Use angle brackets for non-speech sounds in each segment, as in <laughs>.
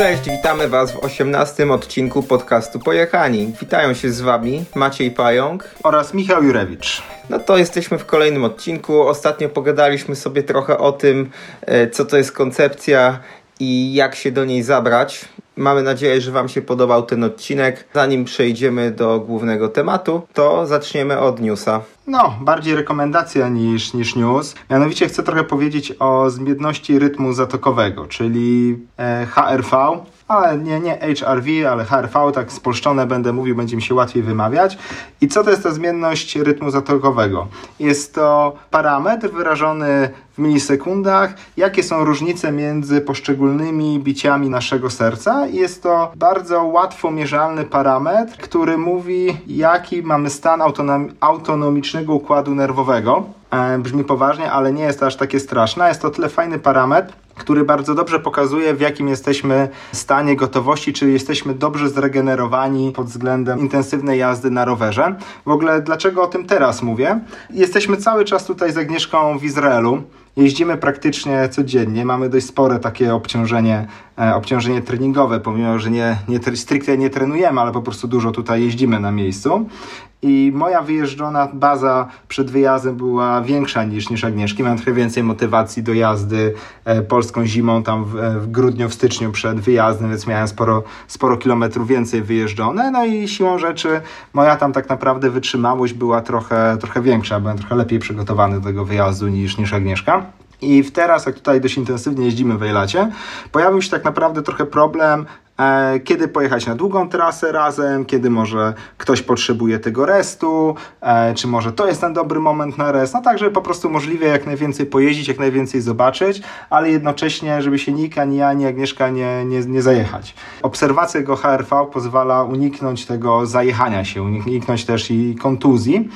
cześć, witamy Was w 18 odcinku podcastu Pojechani. Witają się z Wami Maciej Pająk oraz Michał Jurewicz. No to jesteśmy w kolejnym odcinku. Ostatnio pogadaliśmy sobie trochę o tym, e, co to jest koncepcja i jak się do niej zabrać. Mamy nadzieję, że Wam się podobał ten odcinek. Zanim przejdziemy do głównego tematu, to zaczniemy od newsa. No, bardziej rekomendacja niż, niż news. Mianowicie chcę trochę powiedzieć o zmienności rytmu zatokowego, czyli e, HRV ale nie, nie HRV, ale HRV, tak spolszczone będę mówił, będzie mi się łatwiej wymawiać. I co to jest ta zmienność rytmu zatokowego? Jest to parametr wyrażony w milisekundach, jakie są różnice między poszczególnymi biciami naszego serca. Jest to bardzo łatwo mierzalny parametr, który mówi, jaki mamy stan autonom autonomicznego układu nerwowego. E, brzmi poważnie, ale nie jest aż takie straszne. Jest to tyle fajny parametr, który bardzo dobrze pokazuje, w jakim jesteśmy stanie gotowości, czy jesteśmy dobrze zregenerowani pod względem intensywnej jazdy na rowerze. W ogóle dlaczego o tym teraz mówię? Jesteśmy cały czas tutaj z Agnieszką w Izraelu. Jeździmy praktycznie codziennie, mamy dość spore takie obciążenie, e, obciążenie treningowe, pomimo, że nie, nie, stricte nie trenujemy, ale po prostu dużo tutaj jeździmy na miejscu. I moja wyjeżdżona baza przed wyjazdem była większa niż, niż Agnieszki. Miałem trochę więcej motywacji do jazdy e, polską zimą, tam w, e, w, grudniu, w styczniu przed wyjazdem, więc miałem sporo, sporo kilometrów więcej wyjeżdżone. No i siłą rzeczy moja tam tak naprawdę wytrzymałość była trochę, trochę większa. Byłem trochę lepiej przygotowany do tego wyjazdu niż, niż Agnieszka. I teraz, jak tutaj dość intensywnie jeździmy w Ejlacie, pojawił się tak naprawdę trochę problem kiedy pojechać na długą trasę razem, kiedy może ktoś potrzebuje tego restu, e, czy może to jest ten dobry moment na rest. No tak, żeby po prostu możliwie jak najwięcej pojeździć, jak najwięcej zobaczyć, ale jednocześnie, żeby się nikt, ani ja, ani Agnieszka nie, nie, nie zajechać. Obserwacja go HRV pozwala uniknąć tego zajechania się, uniknąć też i kontuzji,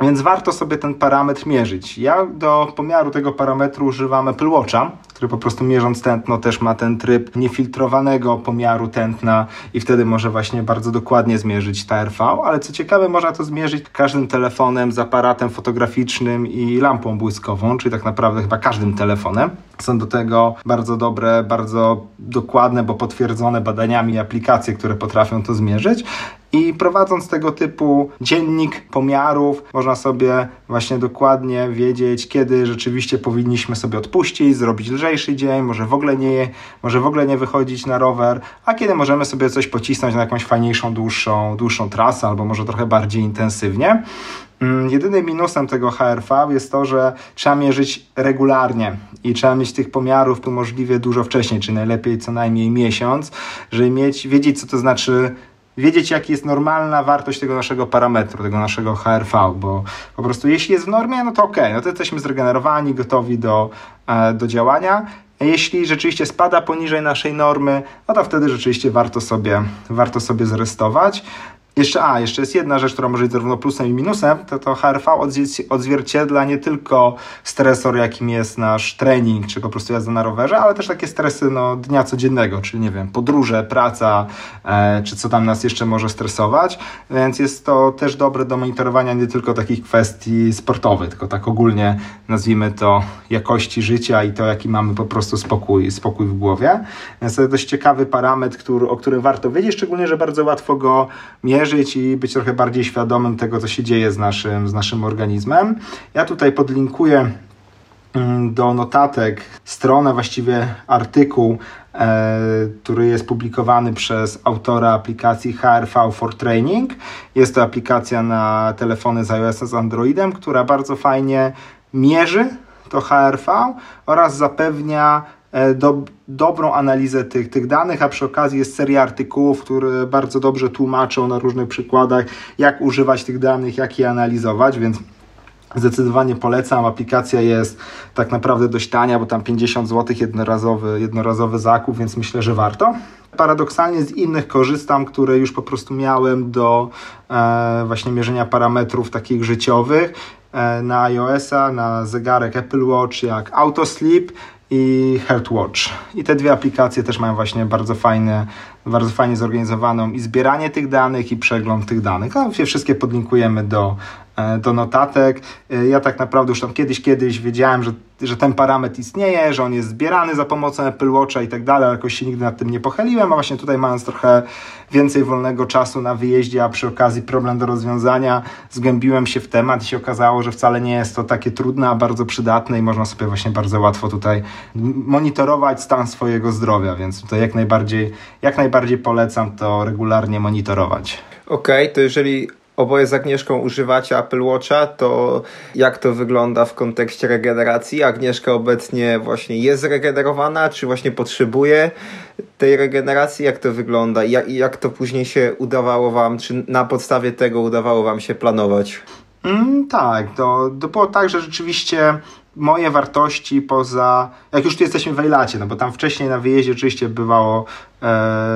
więc warto sobie ten parametr mierzyć. Ja do pomiaru tego parametru używam Apple Watcha, który po prostu mierząc tętno też ma ten tryb niefiltrowanego pomiaru tętna i wtedy może właśnie bardzo dokładnie zmierzyć TRV, ale co ciekawe można to zmierzyć każdym telefonem z aparatem fotograficznym i lampą błyskową, czyli tak naprawdę chyba każdym telefonem. Są do tego bardzo dobre, bardzo dokładne, bo potwierdzone badaniami aplikacje, które potrafią to zmierzyć. I prowadząc tego typu dziennik pomiarów, można sobie właśnie dokładnie wiedzieć, kiedy rzeczywiście powinniśmy sobie odpuścić, zrobić lżejszy dzień, może w ogóle nie, może w ogóle nie wychodzić na rower, a kiedy możemy sobie coś pocisnąć na jakąś fajniejszą, dłuższą, dłuższą trasę, albo może trochę bardziej intensywnie. Mm, jedynym minusem tego HRV jest to, że trzeba mierzyć regularnie i trzeba mieć tych pomiarów tu możliwie dużo wcześniej, czy najlepiej co najmniej miesiąc, żeby mieć, wiedzieć co to znaczy wiedzieć, jaki jest normalna wartość tego naszego parametru, tego naszego HRV, bo po prostu jeśli jest w normie, no to ok, no to jesteśmy zregenerowani, gotowi do, e, do działania. Jeśli rzeczywiście spada poniżej naszej normy, no to wtedy rzeczywiście warto sobie, warto sobie zrestować. Jeszcze, a, jeszcze jest jedna rzecz, która może być zarówno plusem i minusem, to to HRV odzwierciedla nie tylko stresor, jakim jest nasz trening, czy po prostu jazda na rowerze, ale też takie stresy no, dnia codziennego, czyli nie wiem, podróże, praca, e, czy co tam nas jeszcze może stresować, więc jest to też dobre do monitorowania nie tylko takich kwestii sportowych, tylko tak ogólnie nazwijmy to jakości życia i to, jaki mamy po prostu spokój, spokój w głowie. Więc to jest dość ciekawy parametr, który, o którym warto wiedzieć, szczególnie, że bardzo łatwo go mierzyć, mierzyć i być trochę bardziej świadomym tego, co się dzieje z naszym, z naszym organizmem. Ja tutaj podlinkuję mm, do notatek stronę, właściwie artykuł, e, który jest publikowany przez autora aplikacji HRV for Training. Jest to aplikacja na telefony z iOS z Androidem, która bardzo fajnie mierzy to HRV oraz zapewnia do, dobrą analizę tych, tych danych, a przy okazji jest seria artykułów, które bardzo dobrze tłumaczą na różnych przykładach, jak używać tych danych, jak je analizować, więc Zdecydowanie polecam. Aplikacja jest tak naprawdę dość tania, bo tam 50 zł jednorazowy, jednorazowy zakup, więc myślę, że warto. Paradoksalnie z innych korzystam, które już po prostu miałem do e, właśnie mierzenia parametrów takich życiowych e, na iOS-a, na zegarek Apple Watch, jak AutoSleep i HeartWatch. I te dwie aplikacje też mają właśnie bardzo fajne, bardzo fajnie zorganizowaną i zbieranie tych danych i przegląd tych danych. A wszystkie podlinkujemy do, e, do notatek. E, ja tak naprawdę już tam kiedyś, kiedyś wiedziałem, że, że ten parametr istnieje, że on jest zbierany za pomocą Apple Watcha i tak dalej, ale jakoś się nigdy nad tym nie pochyliłem, a właśnie tutaj mając trochę więcej wolnego czasu na wyjeździe, a przy okazji problem do rozwiązania, zgłębiłem się w temat i się okazało, że wcale nie jest to takie trudne, a bardzo przydatne i można sobie właśnie bardzo łatwo tutaj monitorować stan swojego zdrowia, więc tutaj jak najbardziej, jak najbardziej polecam to regularnie monitorować. Okej, okay, to jeżeli oboje z Agnieszką używacie Apple Watcha, to jak to wygląda w kontekście regeneracji? Agnieszka obecnie właśnie jest regenerowana, czy właśnie potrzebuje tej regeneracji? Jak to wygląda? I jak, jak to później się udawało Wam, czy na podstawie tego udawało Wam się planować? Mm, tak, to, to było tak, że rzeczywiście moje wartości poza, jak już tu jesteśmy w Ejlacie, no bo tam wcześniej na wyjeździe oczywiście bywało,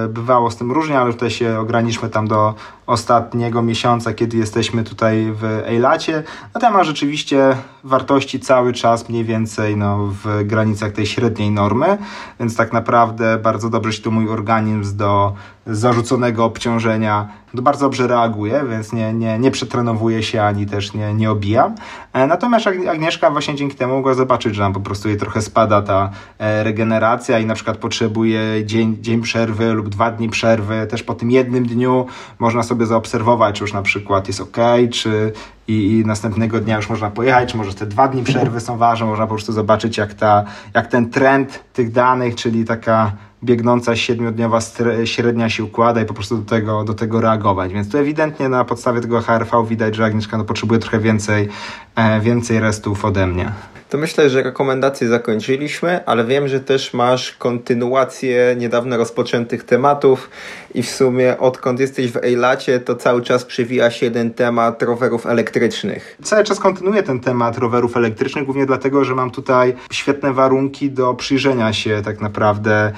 bywało z tym różnie, ale tutaj się ograniczmy tam do ostatniego miesiąca, kiedy jesteśmy tutaj w Ejlacie. No tam ma rzeczywiście wartości cały czas mniej więcej no, w granicach tej średniej normy, więc tak naprawdę bardzo dobrze się tu mój organizm do zarzuconego obciążenia bardzo dobrze reaguje, więc nie, nie, nie przetrenowuje się ani też nie, nie obijam. E, natomiast Agnieszka właśnie dzięki temu mogła zobaczyć, że nam po prostu jej trochę spada ta e, regeneracja i na przykład potrzebuje dzień, dzień przerwy lub dwa dni przerwy. Też po tym jednym dniu można sobie zaobserwować, czy już na przykład jest ok, czy i, i, następnego dnia już można pojechać, czy może te dwa dni przerwy są ważne, można po prostu zobaczyć jak, ta, jak ten trend tych danych, czyli taka biegnąca siedmiodniowa średnia się układa i po prostu do tego, do tego reagować. Więc tu ewidentnie na podstawie tego HRV widać, że Agnieszka no, potrzebuje trochę więcej, e, więcej restów ode mnie. To myślę, że rekomendacje zakończyliśmy, ale wiem, że też masz kontynuację niedawno rozpoczętych tematów i w sumie odkąd jesteś w Ejlacie, to cały czas przewija się jeden temat rowerów elektrycznych. Cały czas kontynuuję ten temat rowerów elektrycznych, głównie dlatego, że mam tutaj świetne warunki do przyjrzenia się tak naprawdę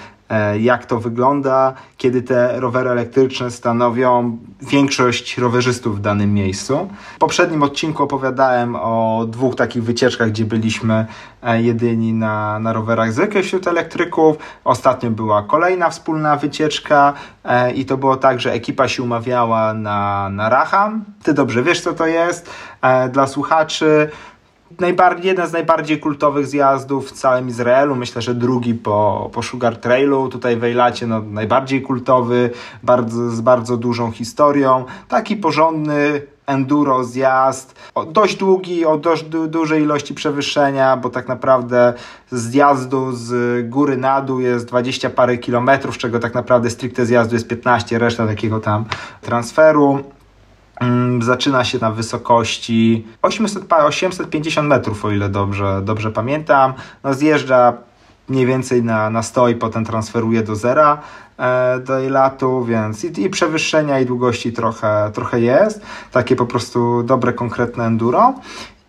jak to wygląda, kiedy te rowery elektryczne stanowią większość rowerzystów w danym miejscu. W poprzednim odcinku opowiadałem o dwóch takich wycieczkach, gdzie byliśmy e, jedyni na, na rowerach zwykłych wśród elektryków. Ostatnio była kolejna wspólna wycieczka e, i to było tak, że ekipa się umawiała na, na Raham. Ty dobrze wiesz, co to jest. Dla słuchaczy najbardziej, jeden z najbardziej kultowych zjazdów w całym Izraelu. Myślę, że drugi po, po Sugar Trailu. Tutaj w Ejlacie no, najbardziej kultowy, bardzo, z bardzo dużą historią. Taki porządny enduro zjazd, o, dość długi, o dość du dużej ilości przewyższenia, bo tak naprawdę zjazdu z góry na dół jest 20 parę kilometrów, czego tak naprawdę stricte zjazdu jest 15, reszta takiego tam transferu. Mm, zaczyna się na wysokości 800, 850 metrów, o ile dobrze, dobrze pamiętam. No zjeżdża mniej więcej na, na 100 i potem transferuje do zera e, do latu, więc i, i, przewyższenia i długości trochę, trochę jest. Takie po prostu dobre, konkretne enduro.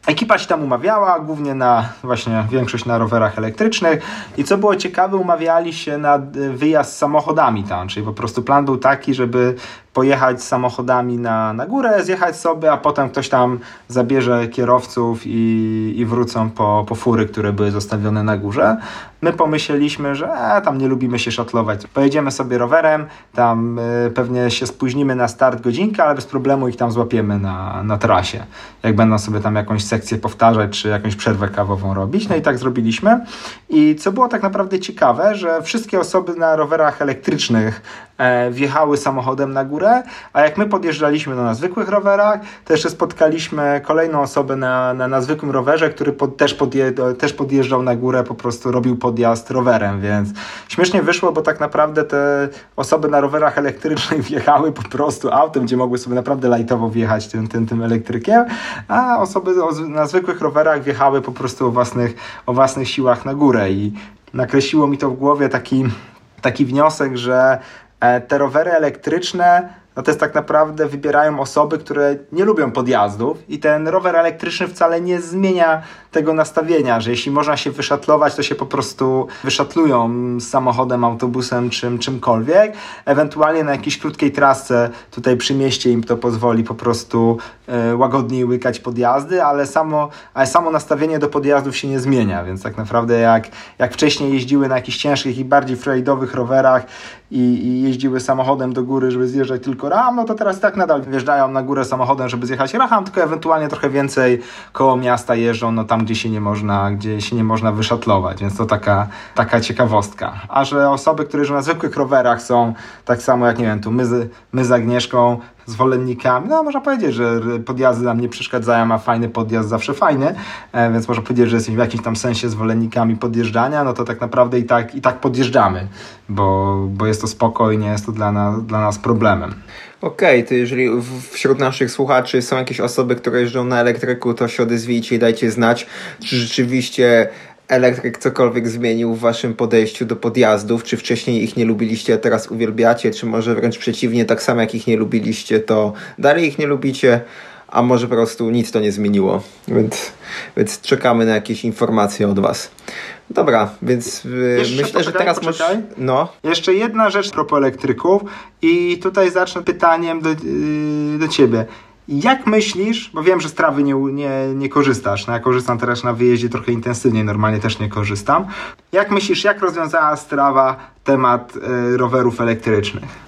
Ekipa się tam umawiała, głównie na właśnie większość na rowerach elektrycznych i co było ciekawe, umawiali się na wyjazd samochodami tam, czyli po prostu plan był taki, żeby pojechać samochodami na, na górę, zjechać sobie, a potem ktoś tam zabierze kierowców i, i wrócą po, po fury, które były zostawione na górze. My pomyśleliśmy, że e, tam nie lubimy się szatlować. Pojedziemy sobie rowerem, tam y, pewnie się spóźnimy na start godzinkę, ale bez problemu ich tam złapiemy na, na trasie. Jak będą sobie tam jakąś sekcję powtarzać, czy jakąś przerwę kawową robić. No i tak zrobiliśmy. I co było tak naprawdę ciekawe, że wszystkie osoby na rowerach elektrycznych e, wjechały samochodem na górę, a jak my podjeżdżaliśmy no, na zwykłych rowerach, to jeszcze spotkaliśmy kolejną osobę na, na, na zwykłym rowerze, który pod, też, podje, też podjeżdżał na górę, po prostu robił podjazd rowerem, więc śmiesznie wyszło, bo tak naprawdę te osoby na rowerach elektrycznych <laughs> wjechały po prostu autem, gdzie mogły sobie naprawdę lajtowo wjechać tym, tym, tym elektrykiem, a osoby na zwykłych rowerach wjechały po prostu o własnych, o własnych siłach na górę i nakreśliło mi to w głowie taki, taki wniosek, że te rowery elektryczne no to jest tak naprawdę wybierają osoby, które nie lubią podjazdów i ten rower elektryczny wcale nie zmienia tego nastawienia, że jeśli można się wyszatlować, to się po prostu wyszatlują samochodem, autobusem, czym, czymkolwiek. Ewentualnie na jakiejś krótkiej trasce tutaj przy mieście im to pozwoli po prostu e, łagodniej łykać podjazdy, ale samo, ale samo nastawienie do podjazdów się nie zmienia, więc tak naprawdę jak, jak wcześniej jeździły na jakichś ciężkich i bardziej frajdowych rowerach i, i jeździły samochodem do góry, żeby zjeżdżać tylko ram, no to teraz tak nadal wjeżdżają na górę samochodem, żeby zjechać racham, tylko ewentualnie trochę więcej koło miasta jeżdżą, no tam, gdzie się nie można, gdzie się nie można wyszatlować, więc to taka, taka ciekawostka. A że osoby, które jeżdżą na zwykłych rowerach są tak samo jak, nie wiem, tu my my z Agnieszką, zwolennikami. No, można powiedzieć, że podjazdy nam nie przeszkadzają, a fajny podjazd zawsze fajny, e, więc można powiedzieć, że jesteśmy w jakimś tam sensie zwolennikami podjeżdżania, no to tak naprawdę i tak, i tak podjeżdżamy, bo, bo jest to spokojnie, jest to dla nas, dla nas problemem. Okej, okay, to jeżeli wśród naszych słuchaczy są jakieś osoby, które jeżdżą na elektryku, to się odezwijcie i dajcie znać, czy rzeczywiście elektryk cokolwiek zmienił w waszym podejściu do podjazdów? Czy wcześniej ich nie lubiliście, a teraz uwielbiacie? Czy może wręcz przeciwnie, tak samo jak ich nie lubiliście, to dalej ich nie lubicie? A może po prostu nic to nie zmieniło? Więc, więc czekamy na jakieś informacje od was. Dobra, więc y, Jeszcze myślę, że teraz poczekaj. No. Jeszcze jedna rzecz propos elektryków i tutaj zacznę pytaniem do, yy, do ciebie. Jak myślisz, bo wiem, że z trawy nie, nie, nie korzystasz, no ja korzystam teraz na wyjeździe trochę intensywniej, normalnie też nie korzystam. Jak myślisz, jak rozwiązała strawa temat y, rowerów elektrycznych?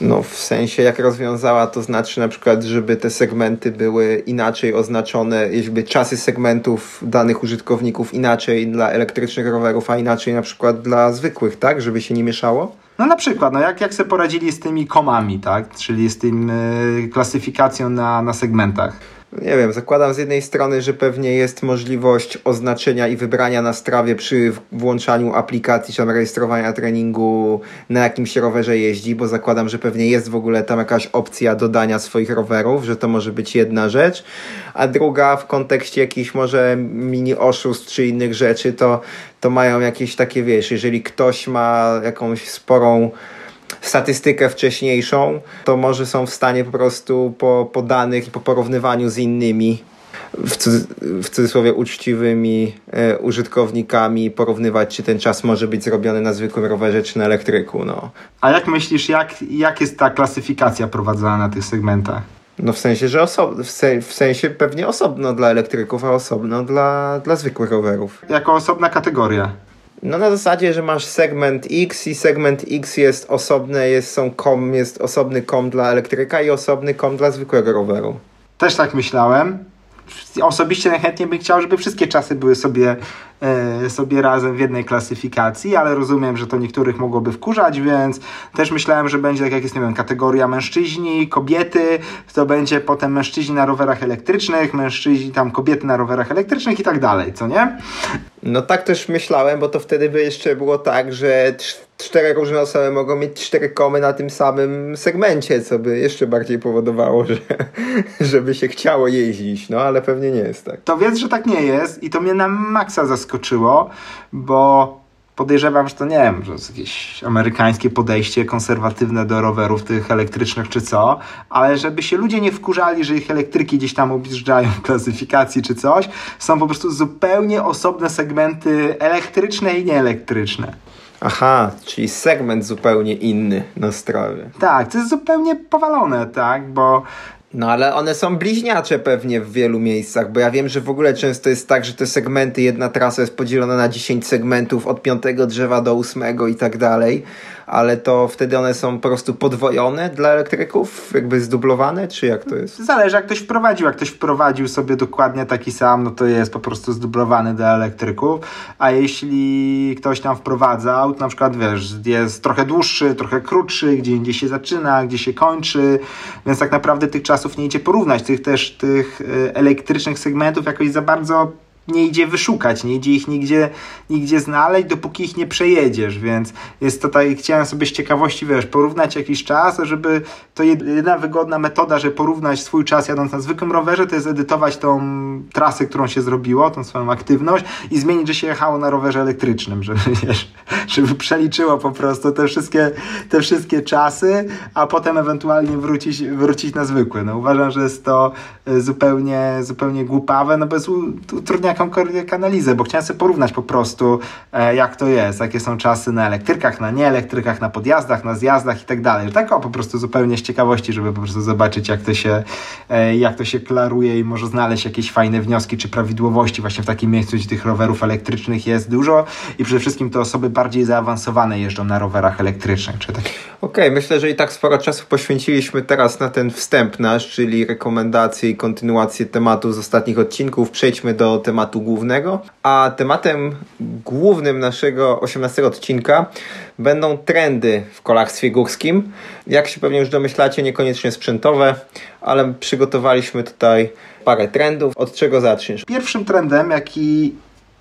No, w sensie jak rozwiązała, to znaczy na przykład, żeby te segmenty były inaczej oznaczone, jakby czasy segmentów danych użytkowników inaczej dla elektrycznych rowerów, a inaczej na przykład dla zwykłych, tak? Żeby się nie mieszało? No na przykład, no jak, jak sobie poradzili z tymi komami, tak? Czyli z tym y, klasyfikacją na, na segmentach. Nie wiem, zakładam z jednej strony, że pewnie jest możliwość oznaczenia i wybrania na strawie przy włączaniu aplikacji czy rejestrowania treningu na jakimś rowerze jeździ, bo zakładam, że pewnie jest w ogóle tam jakaś opcja dodania swoich rowerów, że to może być jedna rzecz, a druga w kontekście jakichś może mini oszustw czy innych rzeczy, to, to mają jakieś takie, wiesz, jeżeli ktoś ma jakąś sporą statystykę wcześniejszą, to może są w stanie po prostu po, po danych i po porównywaniu z innymi w, w cudzysłowie uczciwymi e, użytkownikami porównywać, czy ten czas może być zrobiony na zwykłym rowerze, czy na elektryku. No. A jak myślisz, jak, jak jest ta klasyfikacja prowadzona na tych segmentach? No w sensie, że oso- w, se- w sensie pewnie osobno dla elektryków, a osobno dla, dla zwykłych rowerów. Jako osobna kategoria. No na zasadzie, że masz segment X i segment X jest osobny, jest, są kom, jest osobny kom dla elektryka i osobny kom dla zwykłego roweru. Też tak myślałem. Osobiście najchętniej bym chciał, żeby wszystkie czasy były sobie sobie razem w jednej klasyfikacji, ale rozumiem, że to niektórych mogłoby wkurzać, więc też myślałem, że będzie tak jak jest, nie wiem, kategoria mężczyźni, kobiety, to będzie potem mężczyźni na rowerach elektrycznych, mężczyźni tam kobiety na rowerach elektrycznych i tak dalej, co nie? No tak też myślałem, bo to wtedy by jeszcze było tak, że cztery różne osoby mogą mieć cztery komy na tym samym segmencie, co by jeszcze bardziej powodowało, że, żeby się chciało jeździć, no ale pewnie nie jest tak. To wiedz, że tak nie jest i to mnie na maksa zaskoczyło zaskoczyło, bo podejrzewam, że to nie wiem, że jest jakieś amerykańskie podejście konserwatywne do rowerów tych elektrycznych czy co, ale żeby się ludzie nie wkurzali, że ich elektryki gdzieś tam objeżdżają w klasyfikacji czy coś, są po prostu zupełnie osobne segmenty elektryczne i nieelektryczne. Aha, czyli segment zupełnie inny na strawie. Tak, to jest zupełnie powalone, tak, bo no ale one są bliźniacze pewnie w wielu miejscach, bo ja wiem, że w ogóle często jest tak, że te segmenty, jedna trasa jest podzielona na 10 segmentów od piątego drzewa do ósmego i tak dalej, ale to wtedy one są po prostu podwojone dla elektryków, jakby zdublowane, czy jak to jest? Zależy jak ktoś wprowadził, jak ktoś wprowadził sobie dokładnie taki sam, no to jest po prostu zdublowany dla elektryków, a jeśli ktoś tam wprowadzał, to na przykład wiesz, jest trochę dłuższy, trochę krótszy, gdzie indziej się zaczyna, gdzie się kończy, więc tak naprawdę tych czasów nie idzie porównać, tych też tych y, elektrycznych segmentów jakoś za bardzo nie idzie wyszukać, nie idzie ich nigdzie, nigdzie znaleźć, dopóki ich nie przejedziesz, więc jest tutaj, chciałem sobie z ciekawości, wiesz, porównać jakiś czas, żeby to jedna wygodna metoda, żeby porównać swój czas jadąc na zwykłym rowerze, to jest edytować tą trasę, którą się zrobiło, tą swoją aktywność i zmienić, że się jechało na rowerze elektrycznym, żeby, <laughs> wiesz, żeby przeliczyło po prostu te wszystkie, te wszystkie czasy, a potem ewentualnie wrócić, wrócić na zwykły. No uważam, że jest to e, zupełnie, zupełnie głupawe, no bez utrudniania jakąkolwiek analizę, bo chciałem sobie porównać po prostu, e, jak to jest, jakie są czasy na elektrykach, na nieelektrykach, na podjazdach, na zjazdach i tak dalej. Tak o, po prostu zupełnie z ciekawości, żeby po prostu zobaczyć, jak to się, e, jak to się klaruje i może znaleźć jakieś fajne wnioski czy prawidłowości właśnie w takim miejscu, gdzie tych rowerów elektrycznych jest dużo i przede wszystkim te osoby bardziej zaawansowane jeżdżą na rowerach elektrycznych. Tak? Okej, okay, myślę, że i tak sporo czasu poświęciliśmy teraz na ten wstęp nasz, czyli rekomendacje i kontynuację tematu z ostatnich odcinków. Przejdźmy do tematu tematu głównego, a tematem głównym naszego 18 odcinka będą trendy w kolarstwie górskim. Jak się pewnie już domyślacie, niekoniecznie sprzętowe, ale przygotowaliśmy tutaj parę trendów. Od czego zaczniesz? Pierwszym trendem, jaki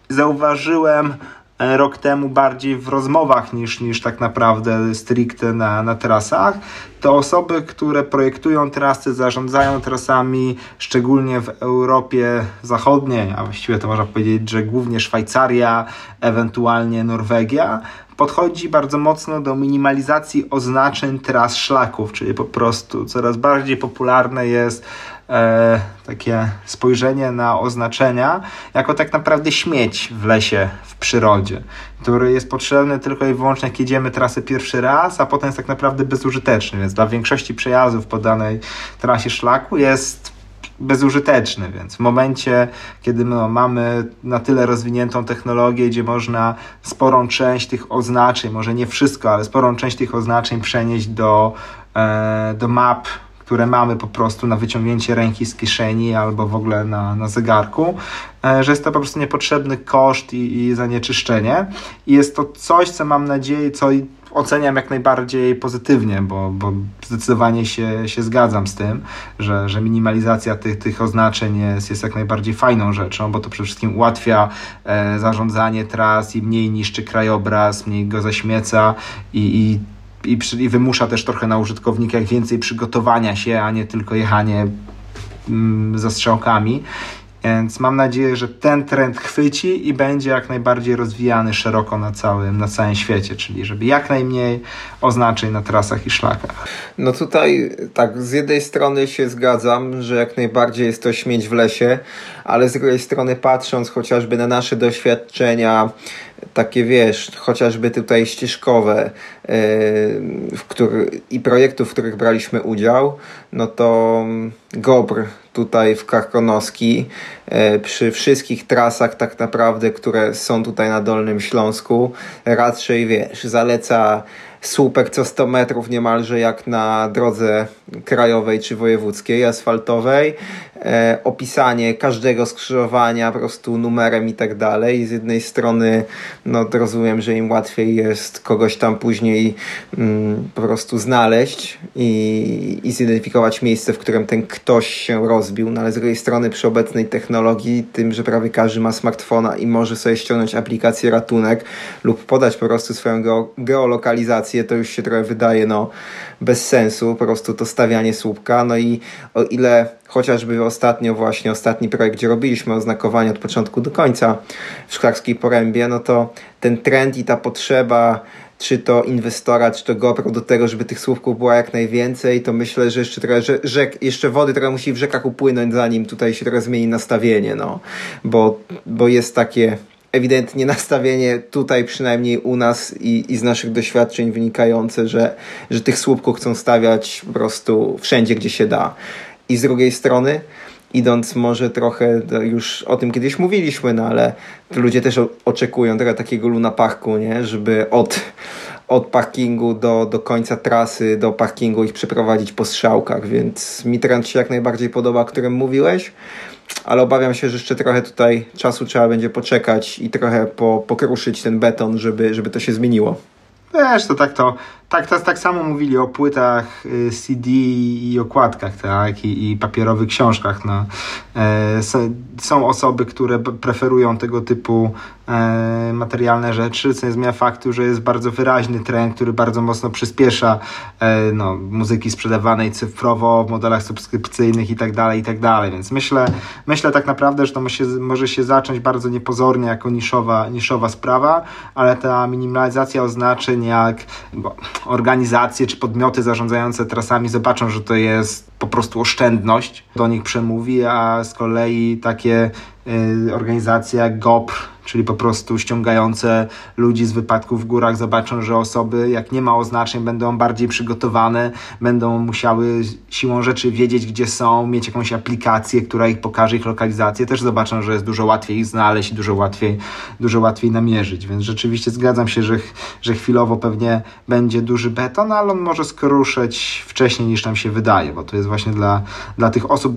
zauważyłem rok temu bardziej w rozmowach niż, niż tak naprawdę stricte na, na trasach, to osoby, które projektują trasy, zarządzają trasami, szczególnie w Europie Zachodniej, a właściwie to można powiedzieć, że głównie Szwajcaria, ewentualnie Norwegia, podchodzi bardzo mocno do minimalizacji oznaczeń tras szlaków, czyli po prostu coraz bardziej popularne jest e, takie spojrzenie na oznaczenia jako tak naprawdę śmieć w lesie, w przyrodzie, który jest potrzebny tylko i wyłącznie jak jedziemy trasę pierwszy raz, a potem jest tak naprawdę bezużyteczny, więc dla większości przejazdów po danej trasie szlaku jest bezużyteczny, więc w momencie, kiedy mamy na tyle rozwiniętą technologię, gdzie można sporą część tych oznaczeń, może nie wszystko, ale sporą część tych oznaczeń przenieść do, e, do map które mamy po prostu na wyciągnięcie ręki z kieszeni albo w ogóle na, na zegarku, e, że jest to po prostu niepotrzebny koszt i, i zanieczyszczenie. I jest to coś, co mam nadzieję, co oceniam jak najbardziej pozytywnie, bo, bo zdecydowanie się, się zgadzam z tym, że, że minimalizacja tych, tych oznaczeń jest, jest jak najbardziej fajną rzeczą, bo to przede wszystkim ułatwia e, zarządzanie tras i mniej niszczy krajobraz, mniej go zaśmieca i, i i, i wymusza też trochę na użytkownikach więcej przygotowania się, a nie tylko jechanie mm, za strzałkami. Więc mam nadzieję, że ten trend chwyci i będzie jak najbardziej rozwijany szeroko na całym, na całym świecie, czyli żeby jak najmniej oznaczeń na trasach i szlakach. No tutaj tak, z jednej strony się zgadzam, że jak najbardziej jest to śmieć w lesie, ale z drugiej strony patrząc chociażby na nasze doświadczenia takie wiesz, chociażby tutaj ścieżkowe e, w który, i projektów, w których braliśmy udział, no to GOBR tutaj w Karkonoski e, przy wszystkich trasach tak naprawdę, które są tutaj na Dolnym Śląsku raczej wiesz, zaleca słupek co 100 metrów niemalże jak na drodze krajowej czy wojewódzkiej, asfaltowej. E, opisanie każdego skrzyżowania po prostu numerem i tak dalej. Z jednej strony no rozumiem, że im łatwiej jest kogoś tam później mm, po prostu znaleźć i, i zidentyfikować miejsce, w którym ten ktoś się rozbił, no ale z drugiej strony przy obecnej technologii, tym, że prawie każdy ma smartfona i może sobie ściągnąć aplikację ratunek lub podać po prostu swoją geolokalizację, to już się trochę wydaje no bez sensu, po prostu to stawianie słupka. No i o ile chociażby ostatnio właśnie, ostatni projekt, gdzie robiliśmy oznakowanie od początku do końca w Szklarskiej Porębie, no to ten trend i ta potrzeba czy to inwestora, czy to GoPro do tego, żeby tych słupków było jak najwięcej, to myślę, że jeszcze trochę rzek, jeszcze wody trochę musi w rzekach upłynąć, zanim tutaj się trochę zmieni nastawienie, no. Bo, bo jest takie ewidentnie nastawienie tutaj przynajmniej u nas i, i z naszych doświadczeń wynikające, że, że tych słupków chcą stawiać po prostu wszędzie, gdzie się da. I z drugiej strony, idąc może trochę, już o tym kiedyś mówiliśmy, no ale ludzie też oczekują trochę takiego Luna Parku, nie? żeby od, od parkingu do, do końca trasy, do parkingu ich przeprowadzić po strzałkach, więc mi trend się jak najbardziej podoba, o którym mówiłeś ale obawiam się, że jeszcze trochę tutaj czasu trzeba będzie poczekać i trochę po, pokruszyć ten beton, żeby, żeby to się zmieniło. Wiesz, to tak to Tak, to tak samo mówili o płytach y, CD i okładkach, tak, i, i papierowych książkach. No. E, są osoby, które preferują tego typu e, materialne rzeczy, co nie zmienia faktu, że jest bardzo wyraźny trend, który bardzo mocno przyspiesza e, no, muzyki sprzedawanej cyfrowo w modelach subskrypcyjnych i tak dalej, i tak. Więc myślę, myślę tak naprawdę, że to może się, może się zacząć bardzo niepozornie jako niszowa, niszowa sprawa, ale ta minimalizacja oznaczeń jak bo, organizacje czy podmioty zarządzające trasami zobaczą, że to jest po prostu oszczędność, do nich przemówi, a z kolei takie organizacje jak GOPR czyli po prostu ściągające ludzi z wypadków w górach zobaczą, że osoby, jak nie ma oznaczeń, będą bardziej przygotowane, będą musiały siłą rzeczy wiedzieć, gdzie są, mieć jakąś aplikację, która ich pokaże ich lokalizację, też zobaczą, że jest dużo łatwiej ich znaleźć dużo łatwiej, dużo łatwiej namierzyć. Więc rzeczywiście zgadzam się, że, że chwilowo pewnie będzie duży beton, ale on może skruszyć wcześniej niż nam się wydaje, bo to jest właśnie dla, dla tych osób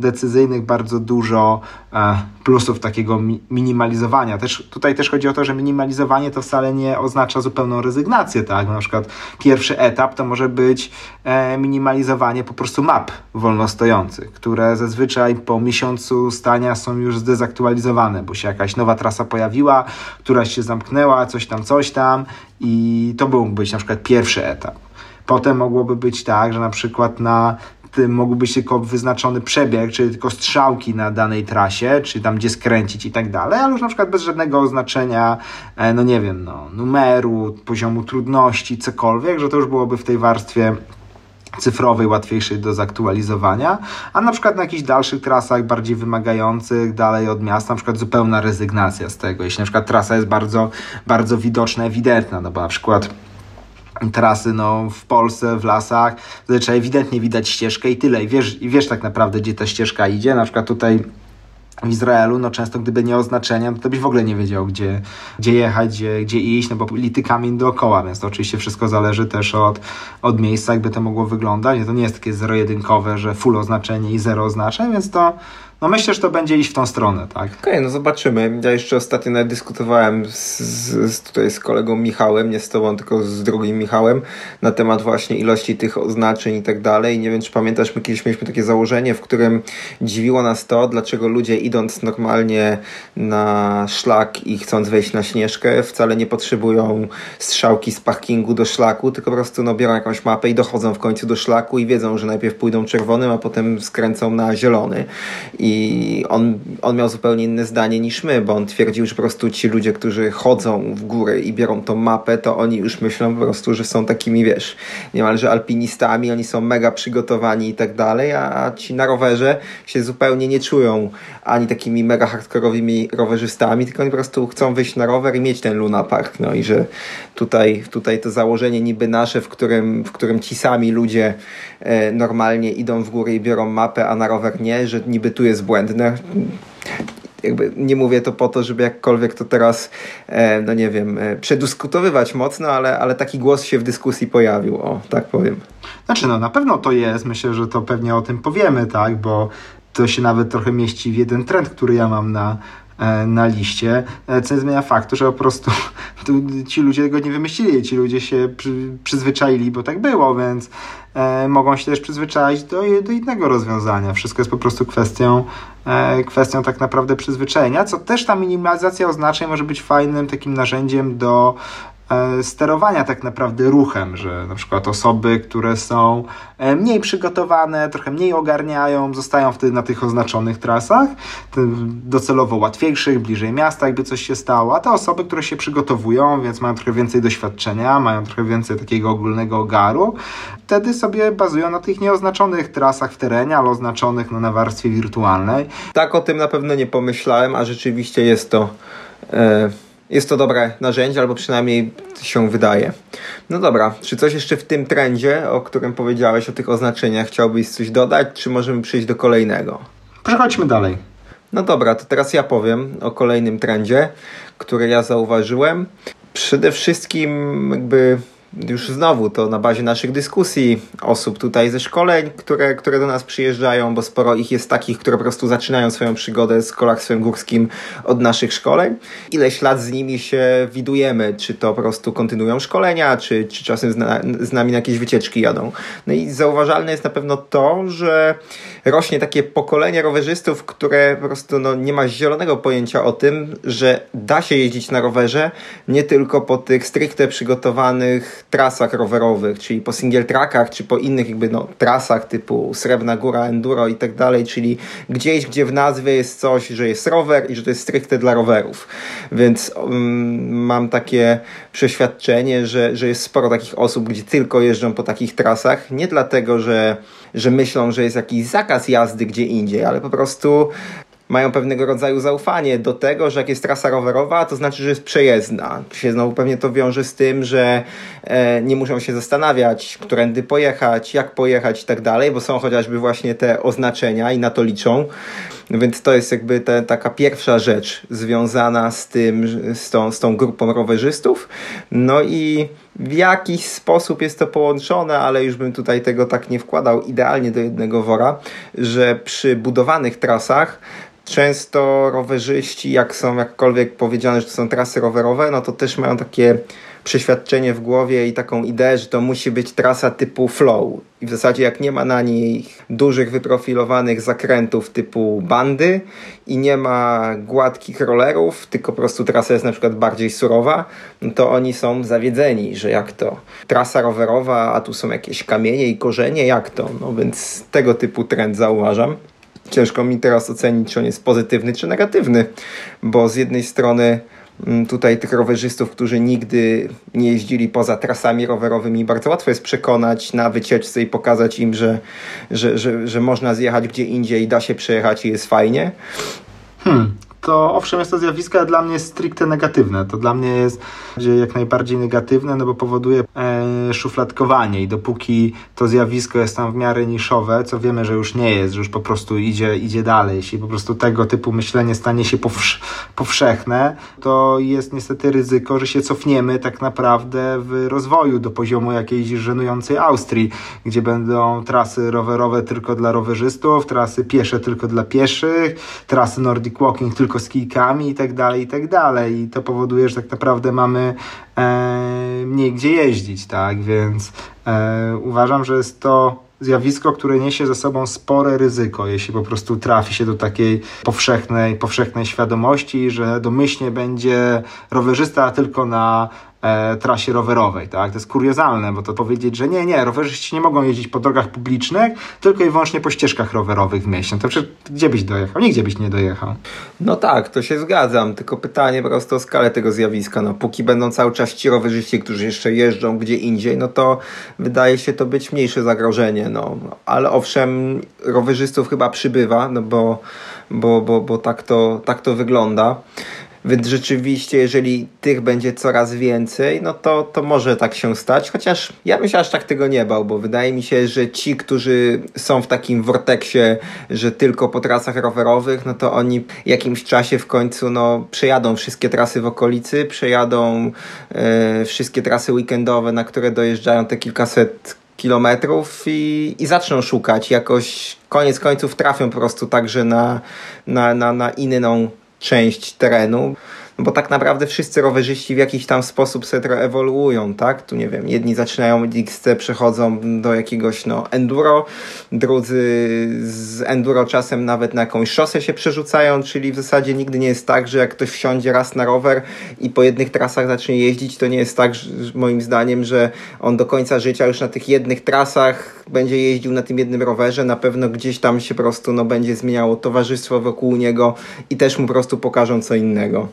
decyzyjnych bardzo dużo e, plusów takiego minimalizowania. Też, tutaj też chodzi o to, że minimalizowanie to wcale nie oznacza zupełną rezygnację, tak? Na przykład pierwszy etap to może być e, minimalizowanie po prostu map wolnostojących, które zazwyczaj po miesiącu stania są już zdezaktualizowane, bo się jakaś nowa trasa pojawiła, któraś się zamknęła, coś tam, coś tam i to mógł być na przykład pierwszy etap. Potem mogłoby być tak, że na przykład na mógłby tylko wyznaczony przebieg, czyli tylko strzałki na danej trasie, czy tam gdzie skręcić i tak dalej, ale już na przykład bez żadnego oznaczenia, e, no nie wiem, no, numeru, poziomu trudności, cokolwiek, że to już byłoby w tej warstwie cyfrowej, łatwiejszej do zaktualizowania, a na przykład na jakichś dalszych trasach, bardziej wymagających, dalej od miasta, na przykład zupełna rezygnacja z tego. Jeśli na przykład trasa jest bardzo, bardzo widoczna, ewidentna, no bo na przykład trasy no, w Polsce, w lasach, zazwyczaj ewidentnie widać ścieżkę i tyle. I wiesz, I wiesz tak naprawdę, gdzie ta ścieżka idzie. Na przykład tutaj w Izraelu, no często gdyby nie oznaczenia, to byś w ogóle nie wiedział, gdzie, gdzie jechać, gdzie, gdzie iść, no bo lity kamień dookoła, więc to oczywiście wszystko zależy też od, od miejsca, jakby to mogło wyglądać. To nie jest takie zero-jedynkowe, że full oznaczenie i zero oznaczeń, więc to no myślę, że to będzie iść w tą stronę, tak? Okej, okay, no zobaczymy. Ja jeszcze ostatnio nawet dyskutowałem z, z, tutaj z kolegą Michałem, nie z tobą, tylko z drugim Michałem, na temat właśnie ilości tych oznaczeń i tak dalej. Nie wiem, czy pamiętasz, my kiedyś mieliśmy takie założenie, w którym dziwiło nas to, dlaczego ludzie idąc normalnie na szlak i chcąc wejść na śnieżkę, wcale nie potrzebują strzałki z parkingu do szlaku, tylko po prostu no, biorą jakąś mapę i dochodzą w końcu do szlaku i wiedzą, że najpierw pójdą czerwonym, a potem skręcą na zielony. On, on miał zupełnie inne zdanie niż my, bo on twierdził, że po prostu ci ludzie, którzy chodzą w góry i biorą tą mapę, to oni już myślą po prostu, że są takimi, wiesz, niemalże alpinistami, oni są mega przygotowani i tak dalej, a ci na rowerze się zupełnie nie czują ani takimi mega hardkorowymi rowerzystami, tylko oni po prostu chcą wyjść na rower i mieć ten Luna Park. No i że tutaj, tutaj to założenie niby nasze, w którym, w którym ci sami ludzie normalnie idą w górę i biorą mapę, a na rower nie, że niby tu jest błędne jakby nie mówię to po to, żeby jakkolwiek to teraz, e, no nie wiem, e, przedyskutowywać mocno, ale, ale taki głos się w dyskusji pojawił, o, tak powiem. Znaczy, no na pewno to jest, myślę, że to pewnie o tym powiemy, tak, bo to się nawet trochę mieści w jeden trend, który ja mam na, e, na liście, e, co nie zmienia faktu, że po prostu <laughs> ci ludzie tego nie wymyślili, ci ludzie się przy, przyzwyczaili, bo tak było, więc e, mogą się też przyzwyczaić do, do innego rozwiązania. Wszystko jest po prostu kwestią, e, kwestią tak naprawdę przyzwyczajenia, co też ta minimalizacja oznaczeń może być fajnym takim narzędziem do E, sterowania tak naprawdę ruchem, że na przykład osoby, które są e, mniej przygotowane, trochę mniej ogarniają, zostają wtedy na tych oznaczonych trasach, docelowo łatwiejszych, bliżej miasta, jakby coś się stało, a te osoby, które się przygotowują, więc mają trochę więcej doświadczenia, mają trochę więcej takiego ogólnego ogaru, wtedy sobie bazują na tych nieoznaczonych trasach w terenie, ale oznaczonych no, na warstwie wirtualnej. Tak o tym na pewno nie pomyślałem, a rzeczywiście jest to... Yy jest to dobre narzędzie, albo przynajmniej się wydaje. No dobra, czy coś jeszcze w tym trendzie, o którym powiedziałeś, o tych oznaczeniach, chciałbyś coś dodać, czy możemy przejść do kolejnego? Przechodźmy dalej. No dobra, to teraz ja powiem o kolejnym trendzie, który ja zauważyłem. Przede wszystkim jakby już znowu to na bazie naszych dyskusji osób tutaj ze szkoleń, które, które do nas przyjeżdżają, bo sporo ich jest takich, które po prostu zaczynają swoją przygodę z kolarstwem górskim od naszych szkoleń. Ileś lat z nimi się widujemy, czy to po prostu kontynuują szkolenia, czy, czy czasem z, na, z nami na jakieś wycieczki jadą. No i zauważalne jest na pewno to, że rośnie takie pokolenie rowerzystów, które po prostu no, nie ma zielonego pojęcia o tym, że da się jeździć na rowerze nie tylko po tych stricte przygotowanych trasach rowerowych, czyli po single trackach, czy po innych jakby no, trasach typu Srebrna Góra, Enduro i tak dalej, czyli gdzieś, gdzie w nazwie jest coś, że jest rower i że to jest stricte dla rowerów. Więc um, mam takie przeświadczenie, że, że jest sporo takich osób, gdzie tylko jeżdżą po takich trasach, nie dlatego, że, że myślą, że jest jakiś zakaz jazdy gdzie indziej, ale po prostu mają pewnego rodzaju zaufanie do tego, że jak jest trasa rowerowa, to znaczy, że jest przejezdna. Się znowu pewnie to wiąże z tym, że e, nie muszą się zastanawiać, którędy pojechać, jak pojechać i tak dalej, bo są chociażby właśnie te oznaczenia i na to liczą. Więc to jest jakby te, taka pierwsza rzecz związana z tym, z tą, z tą grupą rowerzystów. No i w jakiś sposób jest to połączone, ale już bym tutaj tego tak nie wkładał idealnie do jednego wora, że przy budowanych trasach często rowerzyści, jak są jakkolwiek powiedziane, że to są trasy rowerowe, no to też mają takie przeświadczenie w głowie i taką ideę, że to musi być trasa typu flow. I w zasadzie jak nie ma na niej dużych, wyprofilowanych zakrętów typu bandy i nie ma gładkich rollerów, tylko po prostu trasa jest na przykład bardziej surowa, no to oni są zawiedzeni, że jak to trasa rowerowa, a tu są jakieś kamienie i korzenie, jak to? No więc tego typu trend zauważam. Ciężko mi teraz ocenić, czy on jest pozytywny, czy negatywny, bo z jednej strony tutaj tych rowerzystów, którzy nigdy nie jeździli poza trasami rowerowymi, bardzo łatwo jest przekonać na wycieczce i pokazać im, że, że, że, że można zjechać gdzie indziej, da się przejechać i jest fajnie. Hmm, to owszem jest to zjawisko, ale dla mnie jest stricte negatywne. To dla mnie jest jak najbardziej negatywne, no bo powoduje e, szufladkowanie i dopóki to zjawisko jest tam w miarę niszowe, co wiemy, że już nie jest, że już po prostu idzie, idzie dalej, jeśli po prostu tego typu myślenie stanie się powsz powszechne, to jest niestety ryzyko, że się cofniemy tak naprawdę w rozwoju do poziomu jakiejś żenującej Austrii, gdzie będą trasy rowerowe tylko dla rowerzystów, trasy piesze tylko dla pieszych, trasy Nordic Walking tylko z kijkami i tak dalej, i tak dalej. I to powoduje, że tak naprawdę mamy e, mniej gdzie jeździć, tak? Więc e, uważam, że jest to zjawisko, które niesie ze sobą spore ryzyko, jeśli po prostu trafi się do takiej powszechnej, powszechnej świadomości, że domyślnie będzie rowerzysta tylko na e, trasie rowerowej, tak? To jest kuriozalne, bo to powiedzieć, że nie, nie, rowerzyści nie mogą jeździć po drogach publicznych, tylko i wyłącznie po ścieżkach rowerowych w mieście. No to przecież gdzie byś dojechał? Nigdzie byś nie dojechał. No tak, to się zgadzam, tylko pytanie po prostu o skalę tego zjawiska. No, póki będą cały czas ci rowerzyści, którzy jeszcze jeżdżą gdzie indziej, no to wydaje się to być mniejsze zagrożenie, no. Ale owszem, rowerzystów chyba przybywa, no bo, bo, bo, bo tak, to, tak to wygląda. Więc rzeczywiście, jeżeli tych będzie coraz więcej, no to, to może tak się stać. Chociaż ja bym się aż tak tego nie bał, bo wydaje mi się, że ci, którzy są w takim vorteksie, że tylko po trasach rowerowych, no to oni jakimś czasie w końcu no, przejadą wszystkie trasy w okolicy, przejadą e, wszystkie trasy weekendowe, na które dojeżdżają te kilkaset kilometrów i, i zaczną szukać. Jakoś koniec końców trafią po prostu także na, na, na, na inną część terenu, bo tak naprawdę wszyscy rowerzyści w jakiś tam sposób sobie ewoluują, tak? Tu nie wiem, jedni zaczynają od XC, przechodzą do jakiegoś no, enduro, drudzy z enduro czasem nawet na jakąś szosę się przerzucają, czyli w zasadzie nigdy nie jest tak, że jak ktoś wsiądzie raz na rower i po jednych trasach zacznie jeździć, to nie jest tak, że, moim zdaniem, że on do końca życia już na tych jednych trasach będzie jeździł na tym jednym rowerze, na pewno gdzieś tam się po prostu no, będzie zmieniało towarzystwo wokół niego i też mu po prostu pokażą co innego.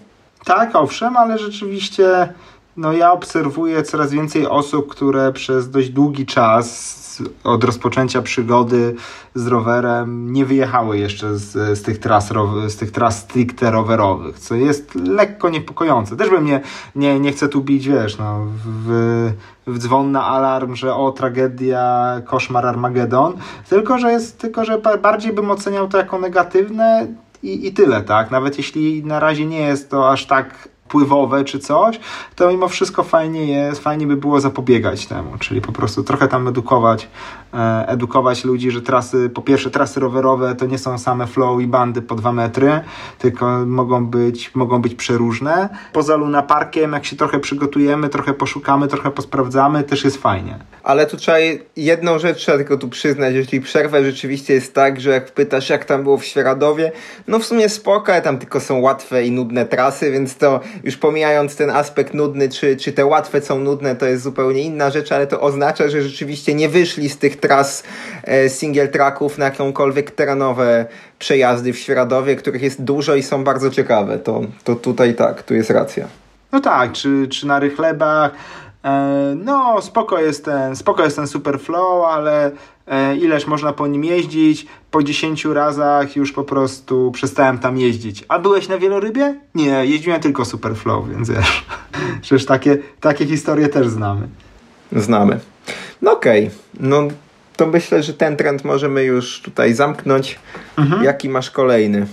Tak, owszem, ale rzeczywiście no ja obserwuję coraz więcej osób, które przez dość długi czas od rozpoczęcia przygody z rowerem nie wyjechały jeszcze z, z, tych, tras, z tych tras stricte rowerowych, co jest lekko niepokojące. Też bym nie, nie, nie chcę tu bić, wiesz, no, w, w dzwon na alarm, że o, tragedia, koszmar Armagedon, tylko że, jest, tylko, że bardziej bym oceniał to jako negatywne i, i tyle, tak? Nawet jeśli na razie nie jest to aż tak wpływowe czy coś, to mimo wszystko fajnie jest, fajnie by było zapobiegać temu, czyli po prostu trochę tam edukować, edukować ludzi, że trasy, po pierwsze trasy rowerowe to nie są same flow i bandy po dwa metry, tylko mogą być, mogą być przeróżne. Poza Luna Parkiem, jak się trochę przygotujemy, trochę poszukamy, trochę posprawdzamy, też jest fajnie. Ale tu trzeba jedną rzecz trzeba tylko tu przyznać, jeśli przerwę rzeczywiście jest tak, że jak pytasz jak tam było w Świeradowie, no w sumie spoko, tam tylko są łatwe i nudne trasy, więc to już pomijając ten aspekt nudny, czy, czy te łatwe są nudne, to jest zupełnie inna rzecz, ale to oznacza, że rzeczywiście nie wyszli z tych tras e, single tracków na jakąkolwiek terenowe przejazdy w Świeradowie, których jest dużo i są bardzo ciekawe. To, to tutaj tak, tu jest racja. No tak, czy, czy na rychlebach. E, no, spoko jest ten, spoko jest ten super flow, ale e, ileż można po nim jeździć? Po 10 razach już po prostu przestałem tam jeździć. A byłeś na wielorybie? Nie, jeździłem tylko super flow, więc wiesz. <laughs> Przecież takie, takie historie też znamy. Znamy. No okej, okay. no to myślę, że ten trend możemy już tutaj zamknąć. Mhm. Jaki masz kolejny?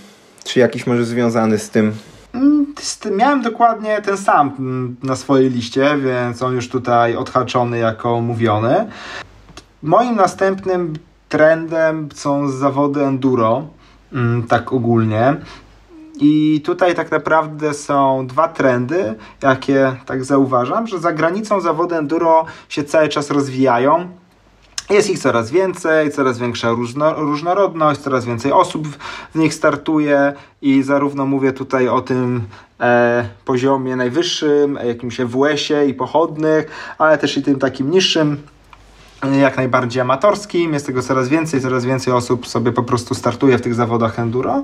Czy jakiś może związany z tym? Mm, miałem dokładnie ten sam mm, na swojej liście, więc on już tutaj odhaczony jako mówiony. Moim następnym trendem są zawody enduro, mm, tak ogólnie. I tutaj tak naprawdę są dwa trendy, jakie tak zauważam, że za granicą zawody enduro się cały czas rozwijają. Jest ich coraz więcej, coraz większa różno, różnorodność, coraz więcej osób w nich startuje i zarówno mówię tutaj o tym e, poziomie najwyższym, jakimś WS-ie i pochodnych, ale też i tym takim niższym, jak najbardziej amatorskim. Jest tego coraz więcej, coraz więcej osób sobie po prostu startuje w tych zawodach enduro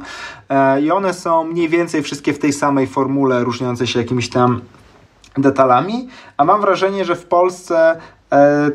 e, i one są mniej więcej wszystkie w tej samej formule, różniące się jakimiś tam detalami, a mam wrażenie, że w Polsce e,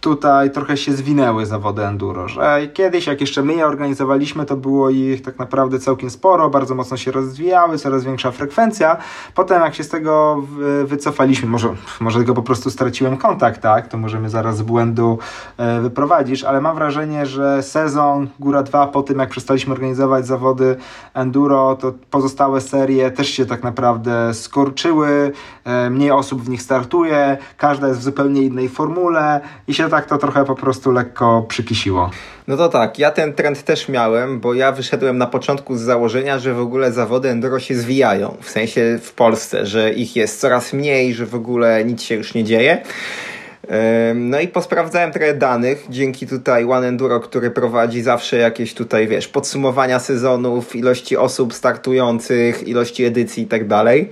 tutaj trochę się zwinęły zawody enduro, że kiedyś jak jeszcze my je organizowaliśmy, to było ich tak naprawdę całkiem sporo, bardzo mocno się rozwijały, coraz większa frekwencja. Potem jak się z tego wycofaliśmy, może, może tylko po prostu straciłem kontakt, tak, to możemy zaraz z błędu e, wyprowadzisz, ale mam wrażenie, że sezon Góra 2 po tym jak przestaliśmy organizować zawody enduro, to pozostałe serie też się tak naprawdę skorczyły, e, mniej osób w nich startuje, każda jest w zupełnie innej formule i się tak to trochę po prostu lekko przykisiło. No to tak, ja ten trend też miałem, bo ja wyszedłem na początku z założenia, że w ogóle zawody enduro się zwijają, w sensie w Polsce, że ich jest coraz mniej, że w ogóle nic się już nie dzieje. No i posprawdzałem trochę danych dzięki tutaj One Enduro, który prowadzi zawsze jakieś tutaj, wiesz, podsumowania sezonów, ilości osób startujących, ilości edycji i tak dalej.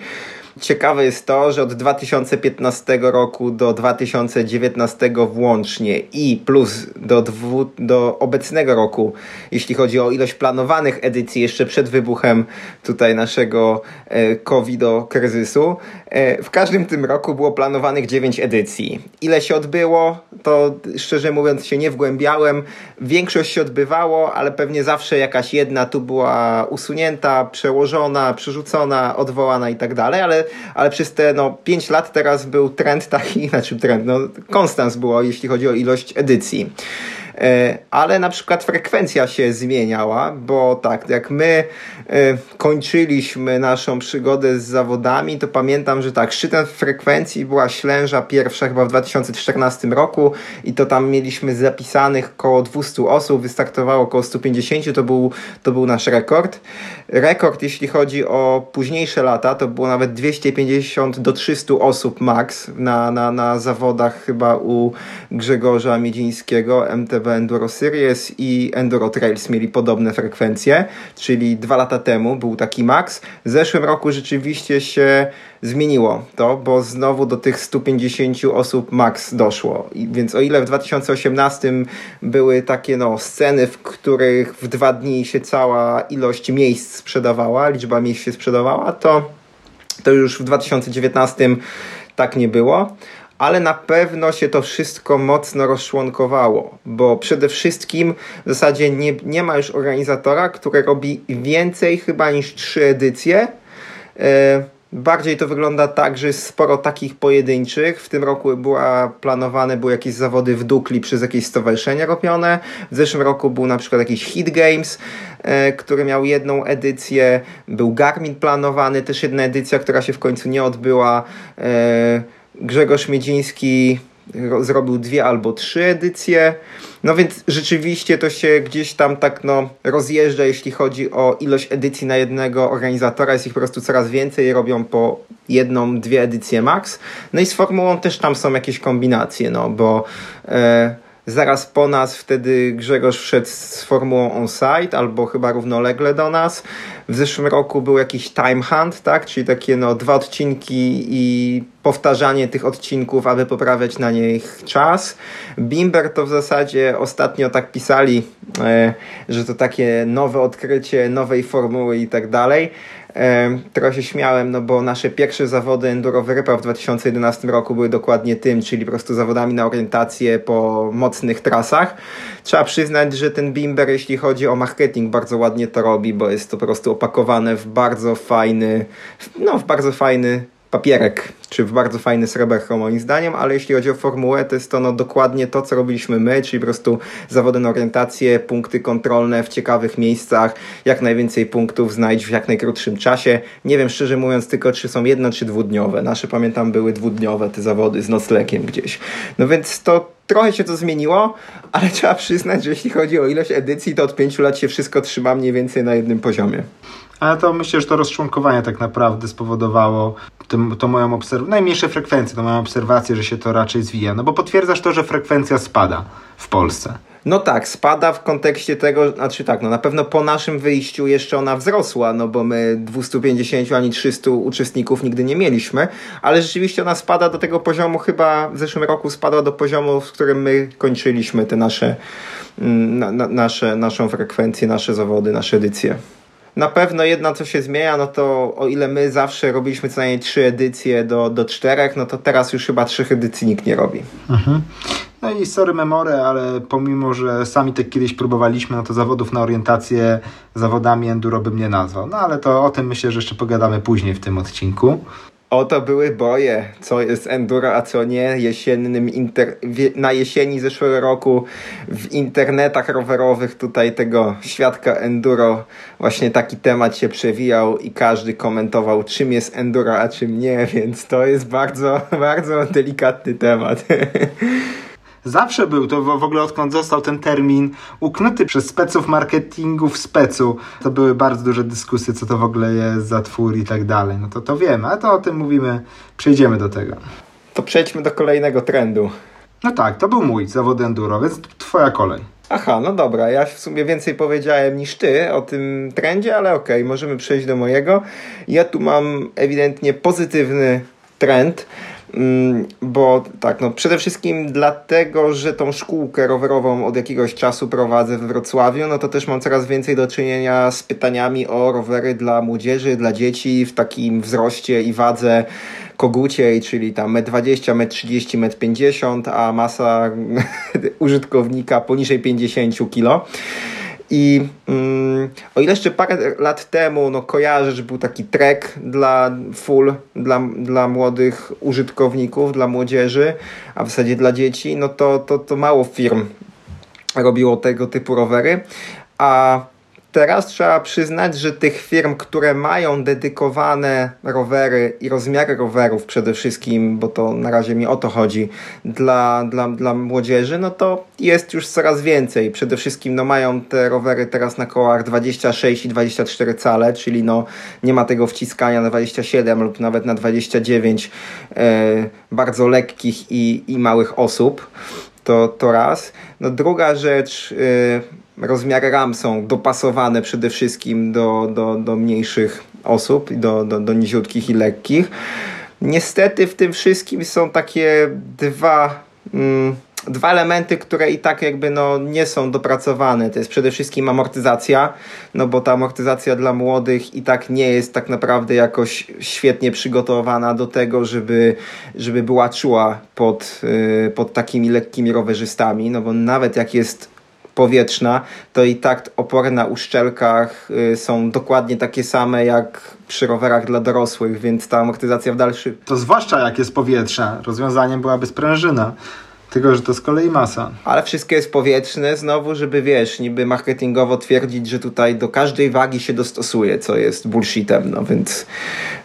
Ciekawe jest to, że od 2015 roku do 2019 włącznie i plus do, dwu, do obecnego roku, jeśli chodzi o ilość planowanych edycji jeszcze przed wybuchem tutaj naszego e, COVID-kryzysu, e, w każdym tym roku było planowanych 9 edycji. Ile się odbyło, to szczerze mówiąc się nie wgłębiałem. Większość się odbywało, ale pewnie zawsze jakaś jedna tu była usunięta, przełożona, przerzucona, odwołana i tak dalej, ale ale, przez te no, 5 lat teraz był trend taki, znaczy trend, no konstans było, jeśli chodzi o ilość edycji. E, ale na przykład frekwencja się zmieniała, bo tak, jak my e, kończyliśmy naszą przygodę z zawodami, to pamiętam, że tak, szczytem frekwencji była Ślęża pierwsza chyba w 2014 roku i to tam mieliśmy zapisanych około 200 osób, wystartowało około 150, to był, to był nasz rekord. Rekord, jeśli chodzi o późniejsze lata, to było nawet 250 do 300 osób max na, na, na zawodach chyba u Grzegorza Miedzińskiego, MTB Enduro Series i Enduro Trails mieli podobne frekwencje, czyli dwa lata temu był taki max. W zeszłym roku rzeczywiście się zmieniło to, bo znowu do tych 150 osób max doszło. I więc o ile w 2018 były takie no, sceny, w których w dwa dni się cała ilość miejsc sprzedawała, liczba miejsc się sprzedawała, to, to już w 2019 tak nie było ale na pewno się to wszystko mocno rozczłonkowało, bo przede wszystkim w zasadzie nie, nie ma już organizatora, który robi więcej chyba niż trzy edycje. E, Bardziej to wygląda tak, że jest sporo takich pojedynczych. W tym roku była planowane były jakieś zawody w Dukli przez jakieś stowarzyszenia robione. W zeszłym roku był na przykład jakiś Hit Games, e, który miał jedną edycję. Był Garmin planowany, też jedna edycja, która się w końcu nie odbyła. E, Grzegorz Miedziński zrobił dwie albo trzy edycje. No więc rzeczywiście to się gdzieś tam tak no, rozjeżdża, jeśli chodzi o ilość edycji na jednego organizatora. Jest ich po prostu coraz więcej, robią po jedną, dwie edycje max. No i z formułą też tam są jakieś kombinacje, no bo e, zaraz po nas wtedy Grzegorz wszedł z formułą on-site albo chyba równolegle do nas. W zeszłym roku był jakiś time hunt, tak? czyli takie no, dwa odcinki i powtarzanie tych odcinków, aby poprawiać na nich czas. Bimber to w zasadzie ostatnio tak pisali, e, że to takie nowe odkrycie nowej formuły i tak dalej. Trochę się śmiałem, no bo nasze pierwsze zawody Enduro Wyrypa w 2011 roku były dokładnie tym, czyli po prostu zawodami na orientację po mocnych trasach. Trzeba przyznać, że ten Bimber, jeśli chodzi o marketing, bardzo ładnie to robi, bo jest to po prostu opakowane w bardzo fajny, no w bardzo fajny papierek, czy w bardzo fajny sreberko moim zdaniem, ale jeśli chodzi o formułę, to jest to no dokładnie to, co robiliśmy my, czyli po prostu zawody na orientację, punkty kontrolne w ciekawych miejscach, jak najwięcej punktów znajdź w jak najkrótszym czasie. Nie wiem szczerze mówiąc tylko, czy są jedno czy dwudniowe. Nasze pamiętam były dwudniowe te zawody z noclegiem gdzieś. No więc to trochę się to zmieniło, ale trzeba przyznać, że jeśli chodzi o ilość edycji, to od pięciu lat się wszystko trzyma mniej więcej na jednym poziomie. Ale to myślę, że to rozczłonkowanie tak naprawdę spowodowało to, to moją obserwację, najmniejsze frekwencje, to moją obserwację, że się to raczej zwija. No bo potwierdzasz to, że frekwencja spada w Polsce. No tak, spada w kontekście tego, znaczy tak, no na pewno po naszym wyjściu jeszcze ona wzrosła, no bo my 250 ani 300 uczestników nigdy nie mieliśmy, ale rzeczywiście ona spada do tego poziomu, chyba w zeszłym roku spadła do poziomu, w którym my kończyliśmy te nasze, mm, na, na, nasze naszą frekwencję, nasze zawody, nasze edycje. Na pewno jedna, co się zmienia, no to o ile my zawsze robiliśmy co najmniej trzy edycje do, do czterech, no to teraz już chyba trzech edycji nikt nie robi. Mhm. No i sorry memory, ale pomimo, że sami tak kiedyś próbowaliśmy, no to zawodów na orientację zawodami enduro bym nie nazwał. No ale to o tym myślę, że jeszcze pogadamy później w tym odcinku. Oto były boje, co jest enduro, a co nie. Jesiennym inter... na jesieni zeszłego roku w internetach rowerowych tutaj tego świadka enduro właśnie taki temat się przewijał i każdy komentował czym jest enduro, a czym nie, więc to jest bardzo, <laughs> bardzo delikatny temat. <laughs> Zawsze był, to w ogóle odkąd został ten termin uknuty przez speców marketingu w specu, to były bardzo duże dyskusje, co to w ogóle jest za twór i tak dalej. No to to wiemy, a to o tym mówimy, przejdziemy do tego. To przejdźmy do kolejnego trendu. No tak, to był mój zawód enduro, więc twoja kolej. Aha, no dobra, ja w sumie więcej powiedziałem niż ty o tym trendzie, ale okej, okay, możemy przejść do mojego. Ja tu mam ewidentnie pozytywny trend. Mm, bo tak, no przede wszystkim dlatego, że tą szkółkę rowerową od jakiegoś czasu prowadzę we Wrocławiu, no to też mam coraz więcej do czynienia z pytaniami o rowery dla młodzieży, dla dzieci w takim wzroście i wadze koguciej, czyli tam 1,20 m, 1,30 m, 1,50 m, a masa <laughs> użytkownika poniżej 50 kg. I mm, o ile jeszcze parę lat temu no, kojarzę, że był taki trek dla full, dla, dla młodych użytkowników, dla młodzieży, a w zasadzie dla dzieci, no to, to, to mało firm robiło tego typu rowery. A Teraz trzeba przyznać, że tych firm, które mają dedykowane rowery i rozmiary rowerów przede wszystkim, bo to na razie mi o to chodzi, dla, dla, dla młodzieży, no to jest już coraz więcej. Przede wszystkim no, mają te rowery teraz na kołach 26 i 24 cale, czyli no, nie ma tego wciskania na 27 lub nawet na 29 e, bardzo lekkich i, i małych osób. To, to raz. No druga rzecz, e, rozmiary RAM są dopasowane przede wszystkim do, do, do mniejszych osób, do, do, do niziutkich i lekkich. Niestety w tym wszystkim są takie dwa, mm, dwa elementy, które i tak jakby no nie są dopracowane. To jest przede wszystkim amortyzacja, no bo ta amortyzacja dla młodych i tak nie jest tak naprawdę jakoś świetnie przygotowana do tego, żeby, żeby była czuła pod, yy, pod takimi lekkimi rowerzystami, no bo nawet jak jest powietrzna, to i tak opory na uszczelkach y, są dokładnie takie same jak przy rowerach dla dorosłych, więc ta amortyzacja w dalszym... To zwłaszcza jak jest powietrze. Rozwiązaniem byłaby sprężyna. Tylko, że to z kolei masa. Ale wszystko jest powietrzne znowu, żeby wiesz, niby marketingowo twierdzić, że tutaj do każdej wagi się dostosuje, co jest bullshitem, no więc,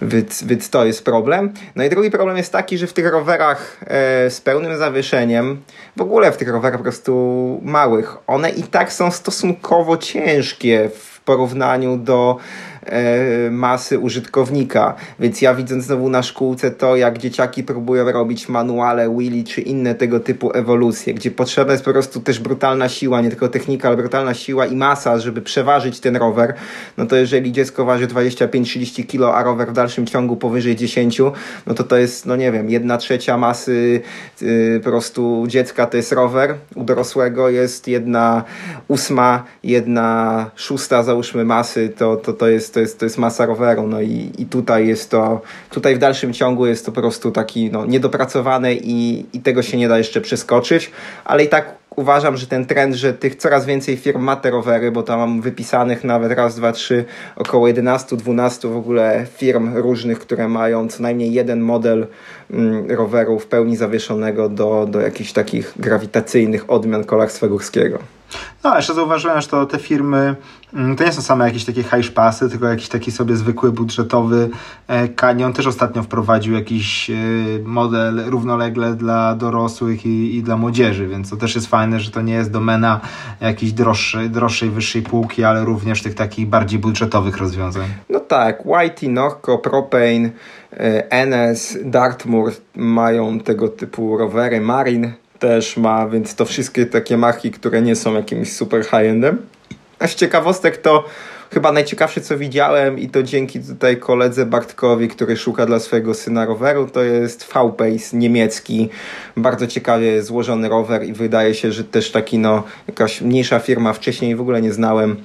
więc, więc to jest problem. No i drugi problem jest taki, że w tych rowerach e, z pełnym zawieszeniem, w ogóle w tych rowerach po prostu małych, one i tak są stosunkowo ciężkie w porównaniu do masy użytkownika. Więc ja widząc znowu na szkółce to, jak dzieciaki próbują robić manuale, wheelie czy inne tego typu ewolucje, gdzie potrzebna jest po prostu też brutalna siła, nie tylko technika, ale brutalna siła i masa, żeby przeważyć ten rower, no to jeżeli dziecko waży 25-30 kg, a rower w dalszym ciągu powyżej 10, no to to jest, no nie wiem, jedna trzecia masy yy, po prostu dziecka to jest rower, u dorosłego jest jedna ósma, jedna szósta załóżmy masy, to, to, to jest to jest, to jest masa roweru, no i, i tutaj jest to, tutaj w dalszym ciągu jest to po prostu taki no, niedopracowane i, i tego się nie da jeszcze przeskoczyć, ale i tak uważam, że ten trend, że tych coraz więcej firm ma te rowery, bo tam mam wypisanych nawet raz, dwa, trzy, około 11, 12 w ogóle firm różnych, które mają co najmniej jeden model mm, roweru w pełni zawieszonego do, do jakichś takich grawitacyjnych odmian kolarstwa górskiego. No, jeszcze zauważyłem, że to te firmy mm, to nie są same jakieś takie hajszpasy, tylko jakiś taki sobie zwykły budżetowy kanion. Też ostatnio wprowadził jakiś e, model równolegle dla dorosłych i, i dla młodzieży, więc to też jest fajne, że to nie jest domena jakiejś droższej, droższej wyższej półki, ale również tych takich bardziej budżetowych rozwiązań. No tak, Whitey, Norco, Propane, e, NS, Dartmoor mają tego typu rowery, Marin też ma, więc to wszystkie takie marki, które nie są jakimś super high-endem. A z ciekawostek to chyba najciekawsze co widziałem i to dzięki tutaj koledze Bartkowi, który szuka dla swojego syna roweru, to jest V-Pace niemiecki. Bardzo ciekawie złożony rower i wydaje się, że też taki no jakaś mniejsza firma, wcześniej w ogóle nie znałem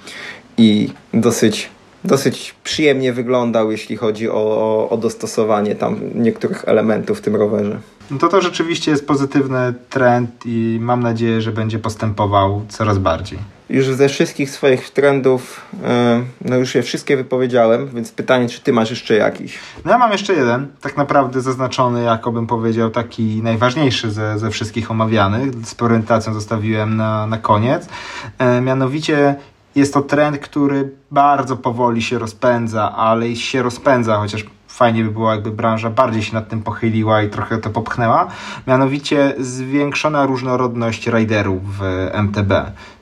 i dosyć dosyć przyjemnie wyglądał, jeśli chodzi o, o, o dostosowanie tam niektórych elementów w tym rowerze. No to to rzeczywiście jest pozytywny trend i mam nadzieję, że będzie postępował coraz bardziej. Już ze wszystkich swoich trendów, e, no już je wszystkie wypowiedziałem, więc pytanie, czy ty masz jeszcze jakiś? No ja mam jeszcze jeden, tak naprawdę zaznaczony, jako bym powiedział, taki najważniejszy ze, ze wszystkich omawianych. Z orientacją zostawiłem na, na koniec. E, mianowicie jest to trend, który bardzo powoli się rozpędza, ale się rozpędza, chociaż fajnie by było, jakby branża bardziej się nad tym pochyliła i trochę to popchnęła. Mianowicie zwiększona różnorodność riderów w MTB.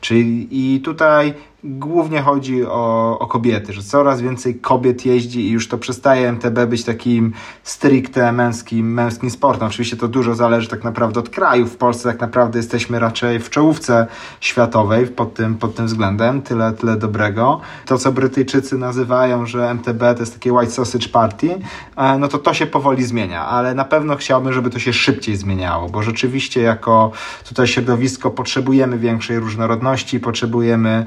Czyli i tutaj głównie chodzi o, o kobiety, że coraz więcej kobiet jeździ i już to przestaje MTB być takim stricte męskim, męskim sportem. Oczywiście to dużo zależy tak naprawdę od kraju. W Polsce tak naprawdę jesteśmy raczej w czołówce światowej pod tym, pod tym względem. Tyle, tyle dobrego. To, co Brytyjczycy nazywają, że MTB to jest takie white sausage party, e, no to to się powoli zmienia, ale na pewno chciałbym, żeby to się szybciej zmieniało, bo rzeczywiście jako tutaj środowisko potrzebujemy większej różnorodności, potrzebujemy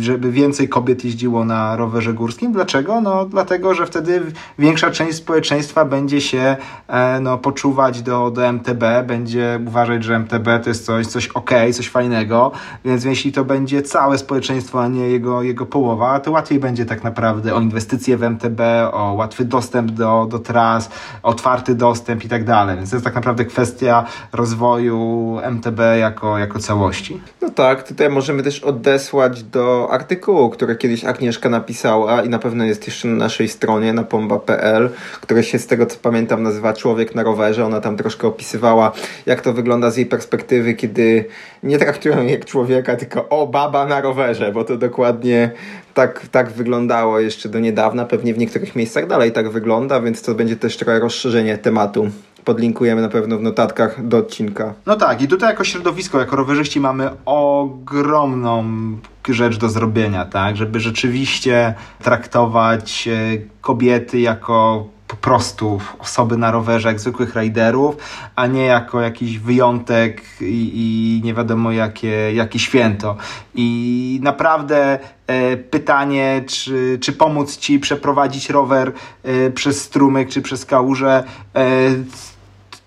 żeby więcej kobiet jeździło na rowerze górskim. Dlaczego? No dlatego, że wtedy większa część społeczeństwa będzie się e, no, poczuwać do, do MTB, będzie uważać, że MTB to jest coś, coś ok, coś fajnego, więc jeśli to będzie całe społeczeństwo, a nie jego, jego połowa, to łatwiej będzie tak naprawdę o inwestycje w MTB, o łatwy dostęp do, do tras, otwarty dostęp i tak dalej. Więc to jest tak naprawdę kwestia rozwoju MTB jako, jako całości. No tak, tutaj możemy też odesłać do artykułu, który kiedyś Agnieszka napisała i na pewno jest jeszcze na naszej stronie na pomba.pl, które się z tego co pamiętam nazywa Człowiek na rowerze. Ona tam troszkę opisywała, jak to wygląda z jej perspektywy, kiedy nie traktują jej jak człowieka, tylko o baba na rowerze, bo to dokładnie tak, tak wyglądało jeszcze do niedawna. Pewnie w niektórych miejscach dalej tak wygląda, więc to będzie też trochę rozszerzenie tematu podlinkujemy na pewno w notatkach do odcinka. No tak, i tutaj jako środowisko, jako rowerzyści mamy ogromną rzecz do zrobienia, tak, żeby rzeczywiście traktować e, kobiety jako po prostu osoby na rowerze jak zwykłych riderów, a nie jako jakiś wyjątek i, i nie wiadomo jakie, jakie święto. I naprawdę e, pytanie, czy, czy pomóc ci przeprowadzić rower e, przez strumyk czy przez kałużę, e,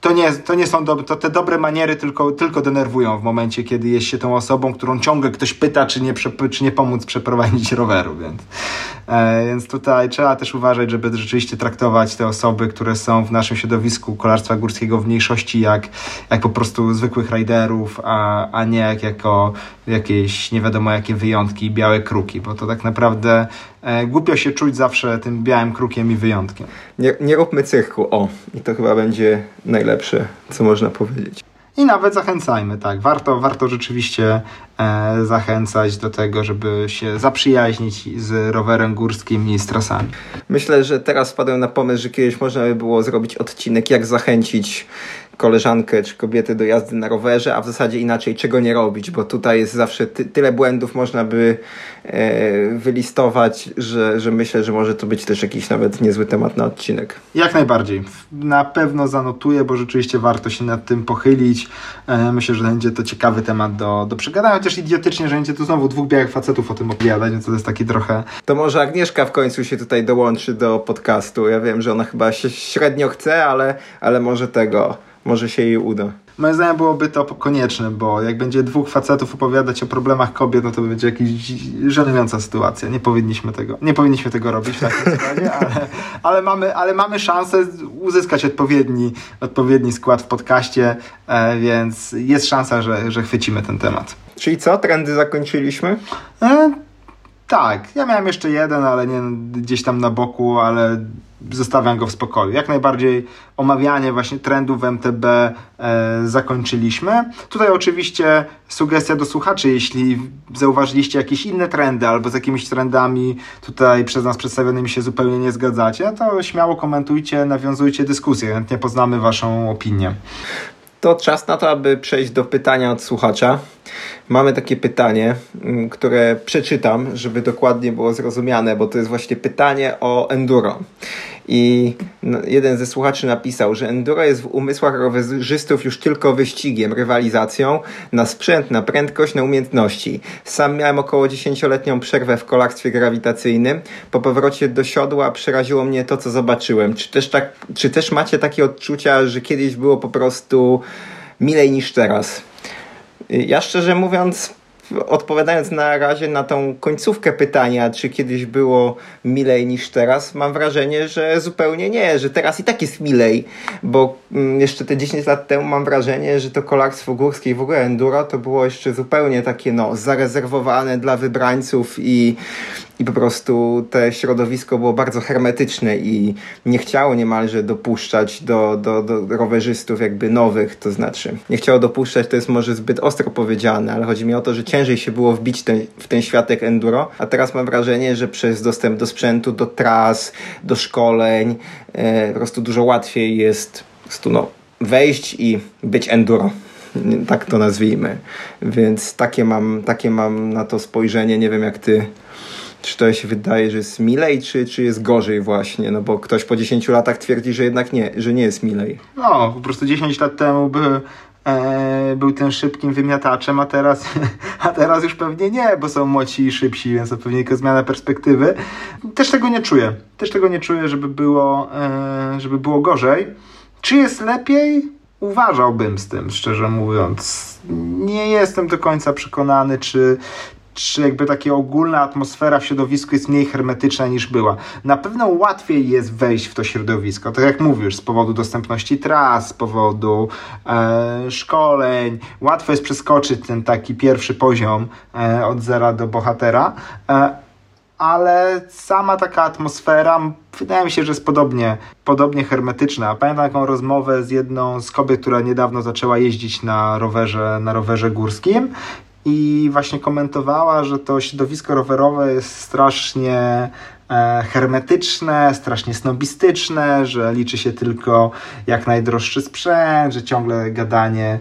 to nie, to nie są to te dobre maniery tylko, tylko denerwują w momencie, kiedy jest się tą osobą, którą ciągle ktoś pyta, czy nie, czy nie pomóc przeprowadzić <laughs> roweru, więc, e, więc tutaj trzeba też uważać, żeby rzeczywiście traktować te osoby, które są w naszym środowisku kolarstwa górskiego w mniejszości jak, jak po prostu zwykłych riderów, a, a nie jak jako jakieś nie wiadomo jakie wyjątki, białe kruki, bo to tak naprawdę e, głupio się czuć zawsze tym białym krukiem i wyjątkiem. Nie, nie róbmy cyrku, o, i to chyba będzie najlepsze, co można powiedzieć. I nawet zachęcajmy, tak. Warto, warto rzeczywiście e, zachęcać do tego, żeby się zaprzyjaźnić z rowerem górskim i z trasami. Myślę, że teraz wpadłem na pomysł, że kiedyś można by było zrobić odcinek, jak zachęcić koleżankę czy kobietę do jazdy na rowerze, a w zasadzie inaczej czego nie robić, bo tutaj jest zawsze ty, tyle błędów można by e, wylistować, że, że myślę, że może to być też jakiś nawet niezły temat na odcinek. Jak najbardziej. Na pewno zanotuję, bo rzeczywiście warto się nad tym pochylić. E, myślę, że będzie to ciekawy temat do, do przegadania, chociaż idiotycznie, że będzie tu znowu dwóch białych facetów o tym opowiadać, więc to jest taki trochę... To może Agnieszka w końcu się tutaj dołączy do podcastu. Ja wiem, że ona chyba się średnio chce, ale, ale może tego może się jej uda. Moim zdaniem byłoby to konieczne, bo jak będzie dwóch facetów opowiadać o problemach kobiet, no to będzie jakaś żenująca sytuacja. Nie powinniśmy tego, nie powinniśmy tego robić w takim <laughs> składzie, ale, ale, mamy, ale mamy szansę uzyskać odpowiedni, odpowiedni skład w podcaście, e, więc jest szansa, że, że chwycimy ten temat. Czyli co, trendy zakończyliśmy? E, tak, ja miałem jeszcze jeden, ale nie gdzieś tam na boku, ale zostawiam go w spokoju. Jak najbardziej omawianie właśnie trendów w MTB e, zakończyliśmy. Tutaj oczywiście sugestia do słuchaczy, jeśli zauważyliście jakieś inne trendy albo z jakimiś trendami tutaj przez nas przedstawionymi się zupełnie nie zgadzacie, to śmiało komentujcie, nawiązujcie dyskusję, chętnie poznamy Waszą opinię. To czas na to, aby przejść do pytania od słuchacza. Mamy takie pytanie, mm, które przeczytam, żeby dokładnie było zrozumiane, bo to jest właśnie pytanie o enduro. I jeden ze słuchaczy napisał, że enduro jest w umysłach rowerzystów już tylko wyścigiem, rywalizacją na sprzęt, na prędkość, na umiejętności. Sam miałem około 10-letnią przerwę w kolarstwie grawitacyjnym. Po powrocie do siodła przeraziło mnie to, co zobaczyłem. Czy też, tak, czy też macie takie odczucia, że kiedyś było po prostu milej niż teraz? Ja szczerze mówiąc, odpowiadając na razie na tą końcówkę pytania, czy kiedyś było milej niż teraz, mam wrażenie, że zupełnie nie, że teraz i tak jest milej, bo mm, jeszcze te 10 lat temu mam wrażenie, że to kolarstwo górskie i w ogóle enduro to było jeszcze zupełnie takie no, zarezerwowane dla wybrańców i i po prostu te środowisko było bardzo hermetyczne i nie chciało niemalże dopuszczać do, do, do rowerzystów jakby nowych, to znaczy nie chciało dopuszczać, to jest może zbyt ostro powiedziane, ale chodzi mi o to, że ciężej się było wbić ten, w ten światek enduro, a teraz mam wrażenie, że przez dostęp do sprzętu, do tras, do szkoleń e, po prostu dużo łatwiej jest prostu no, wejść i być enduro tak to nazwijmy. Więc takie mam, takie mam na to spojrzenie. Nie wiem, jak ty czy to się wydaje, że jest milej, czy, czy jest gorzej właśnie? No bo ktoś po 10 latach twierdzi, że jednak nie, że nie jest milej. No, po prostu 10 lat temu by, e, był tym szybkim wymiataczem, a teraz, <laughs> a teraz już pewnie nie, bo są młodsi i szybsi, więc to pewnie tylko zmiana perspektywy. Też tego nie czuję. Też tego nie czuję, żeby było, e, żeby było gorzej. Czy jest lepiej? Uważałbym z tym, szczerze mówiąc. Nie jestem do końca przekonany, czy, czy jakby taka ogólna atmosfera w środowisku jest mniej hermetyczna niż była. Na pewno łatwiej jest wejść w to środowisko, tak jak mówisz, z powodu dostępności tras, z powodu e, szkoleń. Łatwo jest przeskoczyć ten taki pierwszy poziom e, od zera do bohatera. E, ale sama taka atmosfera wydaje mi się, że jest podobnie, podobnie hermetyczna. Pamiętam taką rozmowę z jedną z kobiet, która niedawno zaczęła jeździć na rowerze, na rowerze górskim i właśnie komentowała, że to środowisko rowerowe jest strasznie e, hermetyczne, strasznie snobistyczne, że liczy się tylko jak najdroższy sprzęt, że ciągle gadanie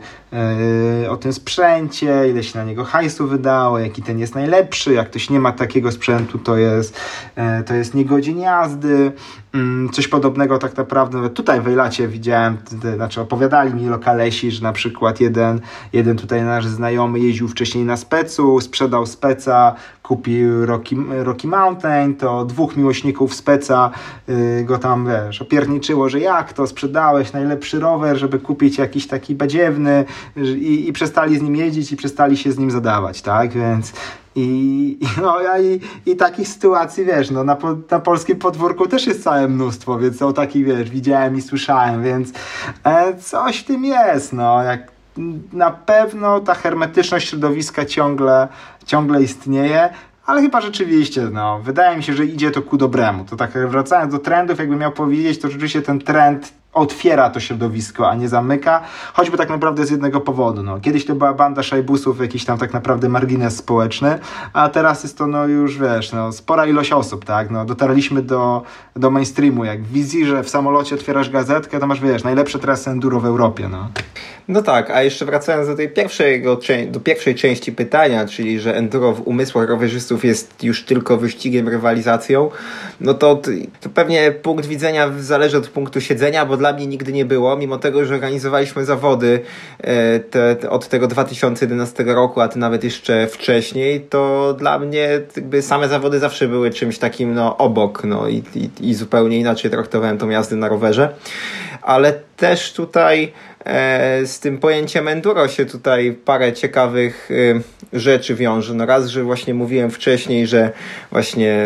o tym sprzęcie, ile się na niego hajsu wydało, jaki ten jest najlepszy, jak ktoś nie ma takiego sprzętu, to jest, e, to jest niegodzin jazdy. Mm, coś podobnego tak naprawdę nawet tutaj w Ejlacie widziałem, znaczy opowiadali mi lokalesi, że na przykład jeden, jeden tutaj nasz znajomy jeździł wcześniej na specu, sprzedał speca, kupił Rocky, Rocky Mountain, to dwóch miłośników speca yy, go tam, wiesz, opierniczyło, że jak to, sprzedałeś najlepszy rower, żeby kupić jakiś taki badziewny i, i przestali z nim jeździć i przestali się z nim zadawać, tak, więc i, no, i, i takich sytuacji, wiesz, no, na, na polskim podwórku też jest całe mnóstwo, więc o takich, wiesz, widziałem i słyszałem, więc e, coś w tym jest, no, jak na pewno ta hermetyczność środowiska ciągle, ciągle istnieje, ale chyba rzeczywiście, no, wydaje mi się, że idzie to ku dobremu. To tak wracając do trendów, jakbym miał powiedzieć, to rzeczywiście ten trend otwiera to środowisko, a nie zamyka, choćby tak naprawdę z jednego powodu. No. Kiedyś to była banda szajbusów, jakiś tam tak naprawdę margines społeczny, a teraz jest to no już, wiesz, no, spora ilość osób, tak, no, dotarliśmy do, do mainstreamu, jak w wizji, że w samolocie otwierasz gazetkę, to masz, wiesz, najlepsze trasy enduro w Europie, no. No tak, a jeszcze wracając do tej pierwszego, do pierwszej części pytania, czyli że enduro w umysłach rowerzystów jest już tylko wyścigiem, rywalizacją, no to, to pewnie punkt widzenia zależy od punktu siedzenia, bo dla mnie nigdy nie było, mimo tego, że organizowaliśmy zawody e, te, te, od tego 2011 roku, a to nawet jeszcze wcześniej, to dla mnie jakby same zawody zawsze były czymś takim no, obok no, i, i, i zupełnie inaczej traktowałem tą jazdę na rowerze. Ale też tutaj z tym pojęciem enduro się tutaj parę ciekawych y, rzeczy wiąże. No raz, że właśnie mówiłem wcześniej, że właśnie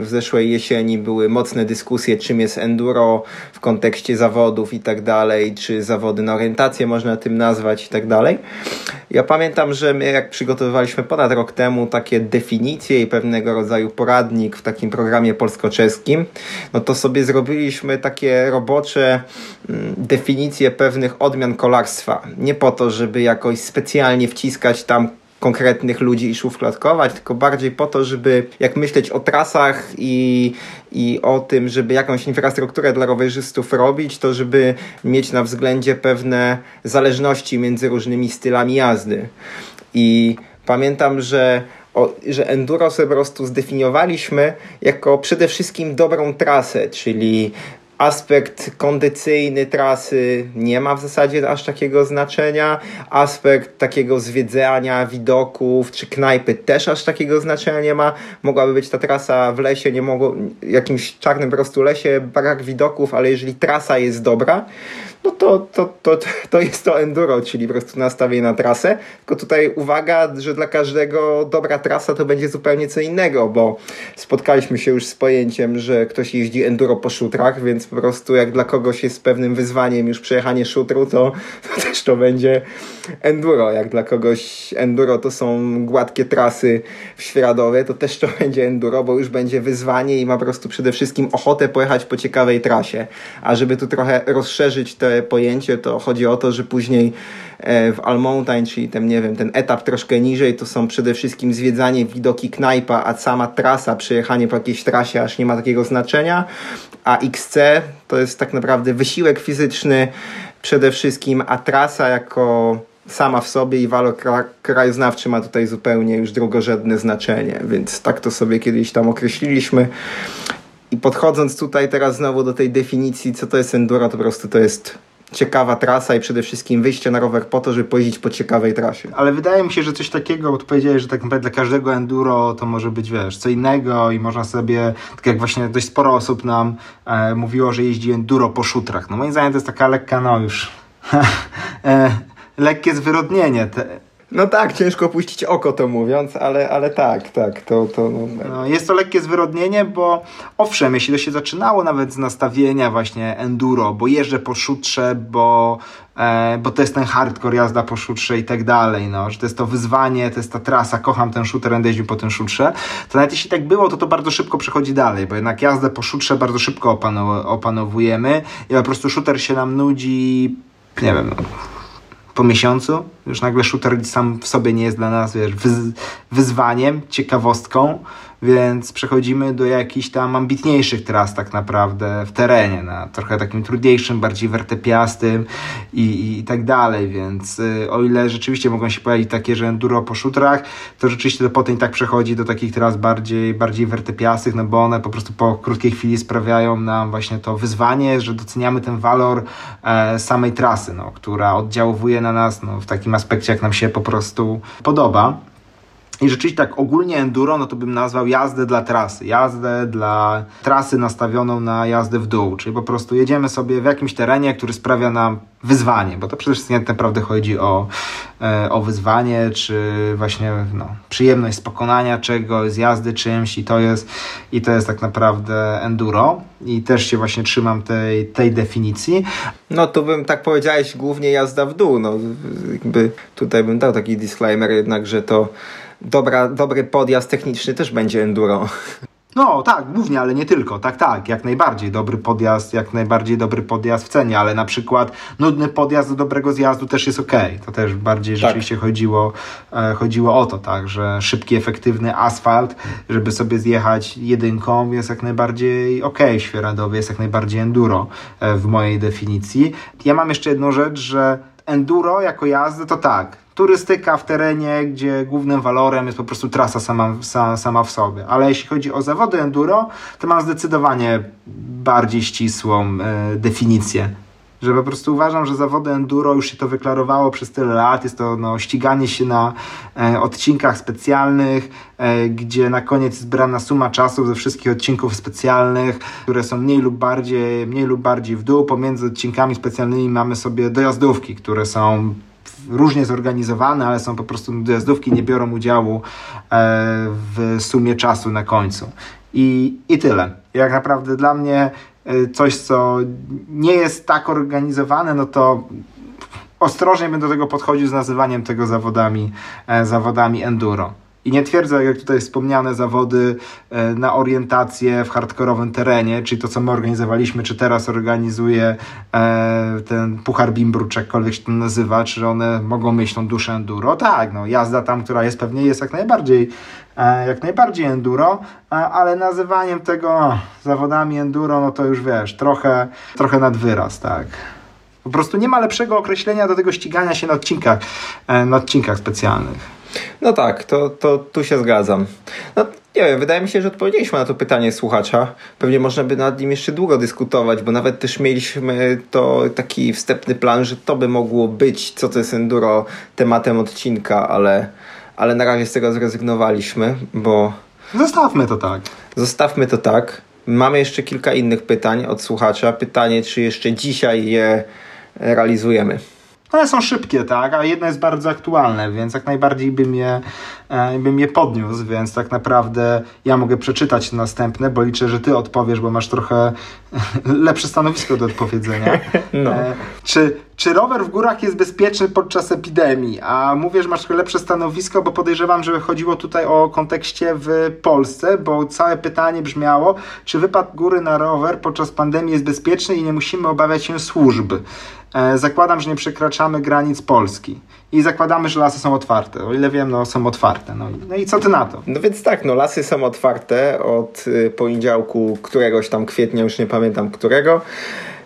w zeszłej jesieni były mocne dyskusje, czym jest enduro w kontekście zawodów i tak dalej, czy zawody na orientację można tym nazwać i tak dalej. Ja pamiętam, że my jak przygotowywaliśmy ponad rok temu takie definicje i pewnego rodzaju poradnik w takim programie polsko-czeskim, no to sobie zrobiliśmy takie robocze mm, definicje pewnych odmian kolarstwa. Nie po to, żeby jakoś specjalnie wciskać tam konkretnych ludzi i szufladkować, tylko bardziej po to, żeby jak myśleć o trasach i, i o tym, żeby jakąś infrastrukturę dla rowerzystów robić, to żeby mieć na względzie pewne zależności między różnymi stylami jazdy. I pamiętam, że o, że enduro sobie po prostu zdefiniowaliśmy jako przede wszystkim dobrą trasę, czyli aspekt kondycyjny trasy nie ma w zasadzie aż takiego znaczenia. Aspekt takiego zwiedzania widoków czy knajpy też aż takiego znaczenia nie ma. Mogłaby być ta trasa w lesie, nie mogło, jakimś czarnym prostu lesie, brak widoków, ale jeżeli trasa jest dobra, no to, to, to, to jest to enduro, czyli po prostu nastawienie na trasę. Tylko tutaj uwaga, że dla każdego dobra trasa to będzie zupełnie co innego, bo spotkaliśmy się już z pojęciem, że ktoś jeździ enduro po szutrach, więc po prostu jak dla kogoś jest pewnym wyzwaniem już przejechanie szutru, to, to też to będzie enduro. Jak dla kogoś enduro to są gładkie trasy świeradowe, to też to <laughs> będzie enduro, bo już będzie wyzwanie i ma po prostu przede wszystkim ochotę pojechać po ciekawej trasie. A żeby tu trochę rozszerzyć te pojęcie, to chodzi o to, że później e, w All Mountain, czyli ten, nie wiem, ten etap troszkę niżej, to są przede wszystkim zwiedzanie widoki knajpa, a sama trasa, przejechanie po jakiejś trasie aż nie ma takiego znaczenia, a XC to jest tak naprawdę wysiłek fizyczny przede wszystkim, a trasa jako sama w sobie i walor krajoznawczy ma tutaj zupełnie już drugorzędne znaczenie, więc tak to sobie kiedyś tam określiliśmy. I podchodząc tutaj teraz znowu do tej definicji, co to jest enduro, to po prostu to jest ciekawa trasa i przede wszystkim wyjście na rower po to, żeby pojeździć po ciekawej trasie. Ale wydaje mi się, że coś takiego, bo tu powiedziałeś, że tak naprawdę dla każdego enduro to może być, wiesz, co innego i można sobie, tak jak właśnie dość sporo osób nam e, mówiło, że jeździ enduro po szutrach. No moim zdaniem to jest taka lekka, no już <laughs> e, lekkie zwyrodnienie. Te, no tak, ciężko puścić oko to mówiąc, ale, ale tak, tak, to... to no, no, jest to lekkie zwyrodnienie, bo owszem, jeśli to się zaczynało nawet z nastawienia właśnie enduro, bo jeżdżę po szutrze, bo, e, bo to jest ten hardcore jazda po szutrze i tak dalej, no, że to jest to wyzwanie, to jest ta trasa, kocham ten shooter, będę jeździł po tym szutrze, to nawet jeśli tak było, to to bardzo szybko przechodzi dalej, bo jednak jazdę po szutrze bardzo szybko opanow opanowujemy i po prostu shooter się nam nudzi, nie wiem, no, po miesiącu. Już nagle shooter sam w sobie nie jest dla nas wiesz, wyzwaniem, ciekawostką, więc przechodzimy do jakichś tam ambitniejszych tras tak naprawdę w terenie, na trochę takim trudniejszym, bardziej wertepiastym i, i tak dalej, więc y, o ile rzeczywiście mogą się pojawić takie, że enduro po szutrach, to rzeczywiście to potem tak przechodzi do takich tras bardziej, bardziej wertepiastych, no bo one po prostu po krótkiej chwili sprawiają nam właśnie to wyzwanie, że doceniamy ten walor e, samej trasy, no, która oddziałuje na nas no, w takim aspekcie, jak nam się po prostu podoba. I rzeczywiście tak ogólnie enduro, no to bym nazwał jazdę dla trasy, jazdę dla trasy nastawioną na jazdę w dół, czyli po prostu jedziemy sobie w jakimś terenie, który sprawia nam wyzwanie, bo to przede wszystkim naprawdę chodzi o, e, o wyzwanie, czy właśnie no, przyjemność z pokonania czegoś, z jazdy czymś i to jest, i to jest tak naprawdę enduro. I też się właśnie trzymam tej, tej definicji. No tu bym tak powiedziałeś głównie jazda w dół, no jakby tutaj bym dał taki disclaimer jednak, że to dobra, dobry podjazd techniczny też będzie enduro. No tak, głównie, ale nie tylko. Tak, tak, jak najbardziej dobry podjazd, jak najbardziej dobry podjazd w cenie, ale na przykład nudny podjazd do dobrego zjazdu też jest ok. To też bardziej tak. rzeczywiście chodziło, e, chodziło o to, tak, że szybki, efektywny asfalt, żeby sobie zjechać jedynką jest jak najbardziej ok, świeradowy jest jak najbardziej enduro e, w mojej definicji. Ja mam jeszcze jedną rzecz, że enduro jako jazdy to tak, turystyka w terenie, gdzie głównym walorem jest po prostu trasa sama, sama w sobie. Ale jeśli chodzi o zawody enduro, to mam zdecydowanie bardziej ścisłą e, definicję. Że po prostu uważam, że zawody enduro już się to wyklarowało przez tyle lat. Jest to no, ściganie się na e, odcinkach specjalnych, e, gdzie na koniec jest zbrana suma czasów ze wszystkich odcinków specjalnych, które są mniej lub bardziej, mniej lub bardziej w dół. Pomiędzy odcinkami specjalnymi mamy sobie dojazdówki, które są różnie zorganizowane, ale są po prostu dojazdówki, nie biorą udziału e, w sumie czasu na końcu. I, i tyle. Jak naprawdę dla mnie e, coś, co nie jest tak organizowane, no to ostrożnie będę do tego podchodził z nazywaniem tego zawodami, e, zawodami enduro. I nie twierdzę, jak tutaj wspomniane zawody e, na orientację w hardkorowym terenie, czyli to, co my organizowaliśmy, czy teraz organizuje e, ten Puchar Bimbru, czy jakkolwiek się to nazywa, czy one mogą mieć tą duszę enduro. Tak, no, jazda tam, która jest pewnie jest jak najbardziej e, jak najbardziej enduro, ale nazywaniem tego zawodami enduro, no to już wiesz, trochę, trochę nad wyraz, tak. Po prostu nie ma lepszego określenia do tego ścigania się na odcinkach, na odcinkach specjalnych. No tak, to, to tu się zgadzam. No, nie wiem, wydaje mi się, że odpowiedzieliśmy na to pytanie słuchacza. Pewnie można by nad nim jeszcze długo dyskutować, bo nawet też mieliśmy to taki wstępny plan, że to by mogło być, co to jest enduro, tematem odcinka, ale, ale na razie z tego zrezygnowaliśmy, bo... Zostawmy to tak. Zostawmy to tak. Mamy jeszcze kilka innych pytań od słuchacza. Pytanie, czy jeszcze dzisiaj je realizujemy. One są szybkie, tak, a jedno jest bardzo aktualne, więc jak najbardziej bym je, bym je podniósł, więc tak naprawdę ja mogę przeczytać następne, bo liczę, że ty odpowiesz, bo masz trochę <laughs> lepsze stanowisko do odpowiedzenia. <laughs> No. E, czy, czy rower w górach jest bezpieczny podczas epidemii? A mówię, że masz trochę lepsze stanowisko, bo podejrzewam, że chodziło tutaj o kontekście w Polsce, bo całe pytanie brzmiało, czy wypad góry na rower podczas pandemii jest bezpieczny i nie musimy obawiać się służb. E, zakładam, że nie przekraczamy granic Polski i zakładamy, że lasy są otwarte. O ile wiem, no są otwarte. No, no i co ty na to? No więc tak, no lasy są otwarte od y, poniedziałku któregoś tam kwietnia, już nie pamiętam którego.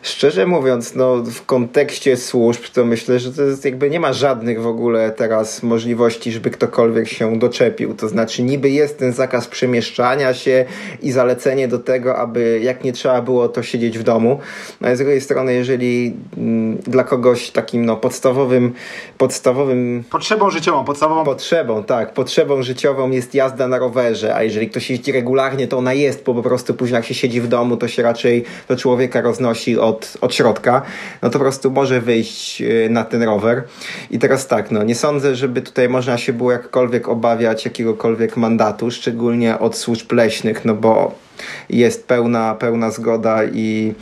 Szczerze mówiąc, no w kontekście służb, to myślę, że to jest jakby nie ma żadnych w ogóle teraz możliwości, żeby ktokolwiek się doczepił. To znaczy, niby jest ten zakaz przemieszczania się i zalecenie do tego, aby jak nie trzeba było, to siedzieć w domu. No z drugiej strony, jeżeli mm, dla kogoś takim no, podstawowym, podstawowym. Potrzebą życiową, podstawową. Potrzebą, tak. Potrzebą życiową jest jazda na rowerze, a jeżeli ktoś jeździ regularnie, to ona jest, bo po prostu później jak się siedzi w domu, to się raczej do człowieka roznosi od od, od środka, no to po prostu może wyjść y, na ten rower. I teraz tak, no nie sądzę, żeby tutaj można się było jakkolwiek obawiać jakiegokolwiek mandatu, szczególnie od służb leśnych, no bo jest pełna, pełna zgoda i,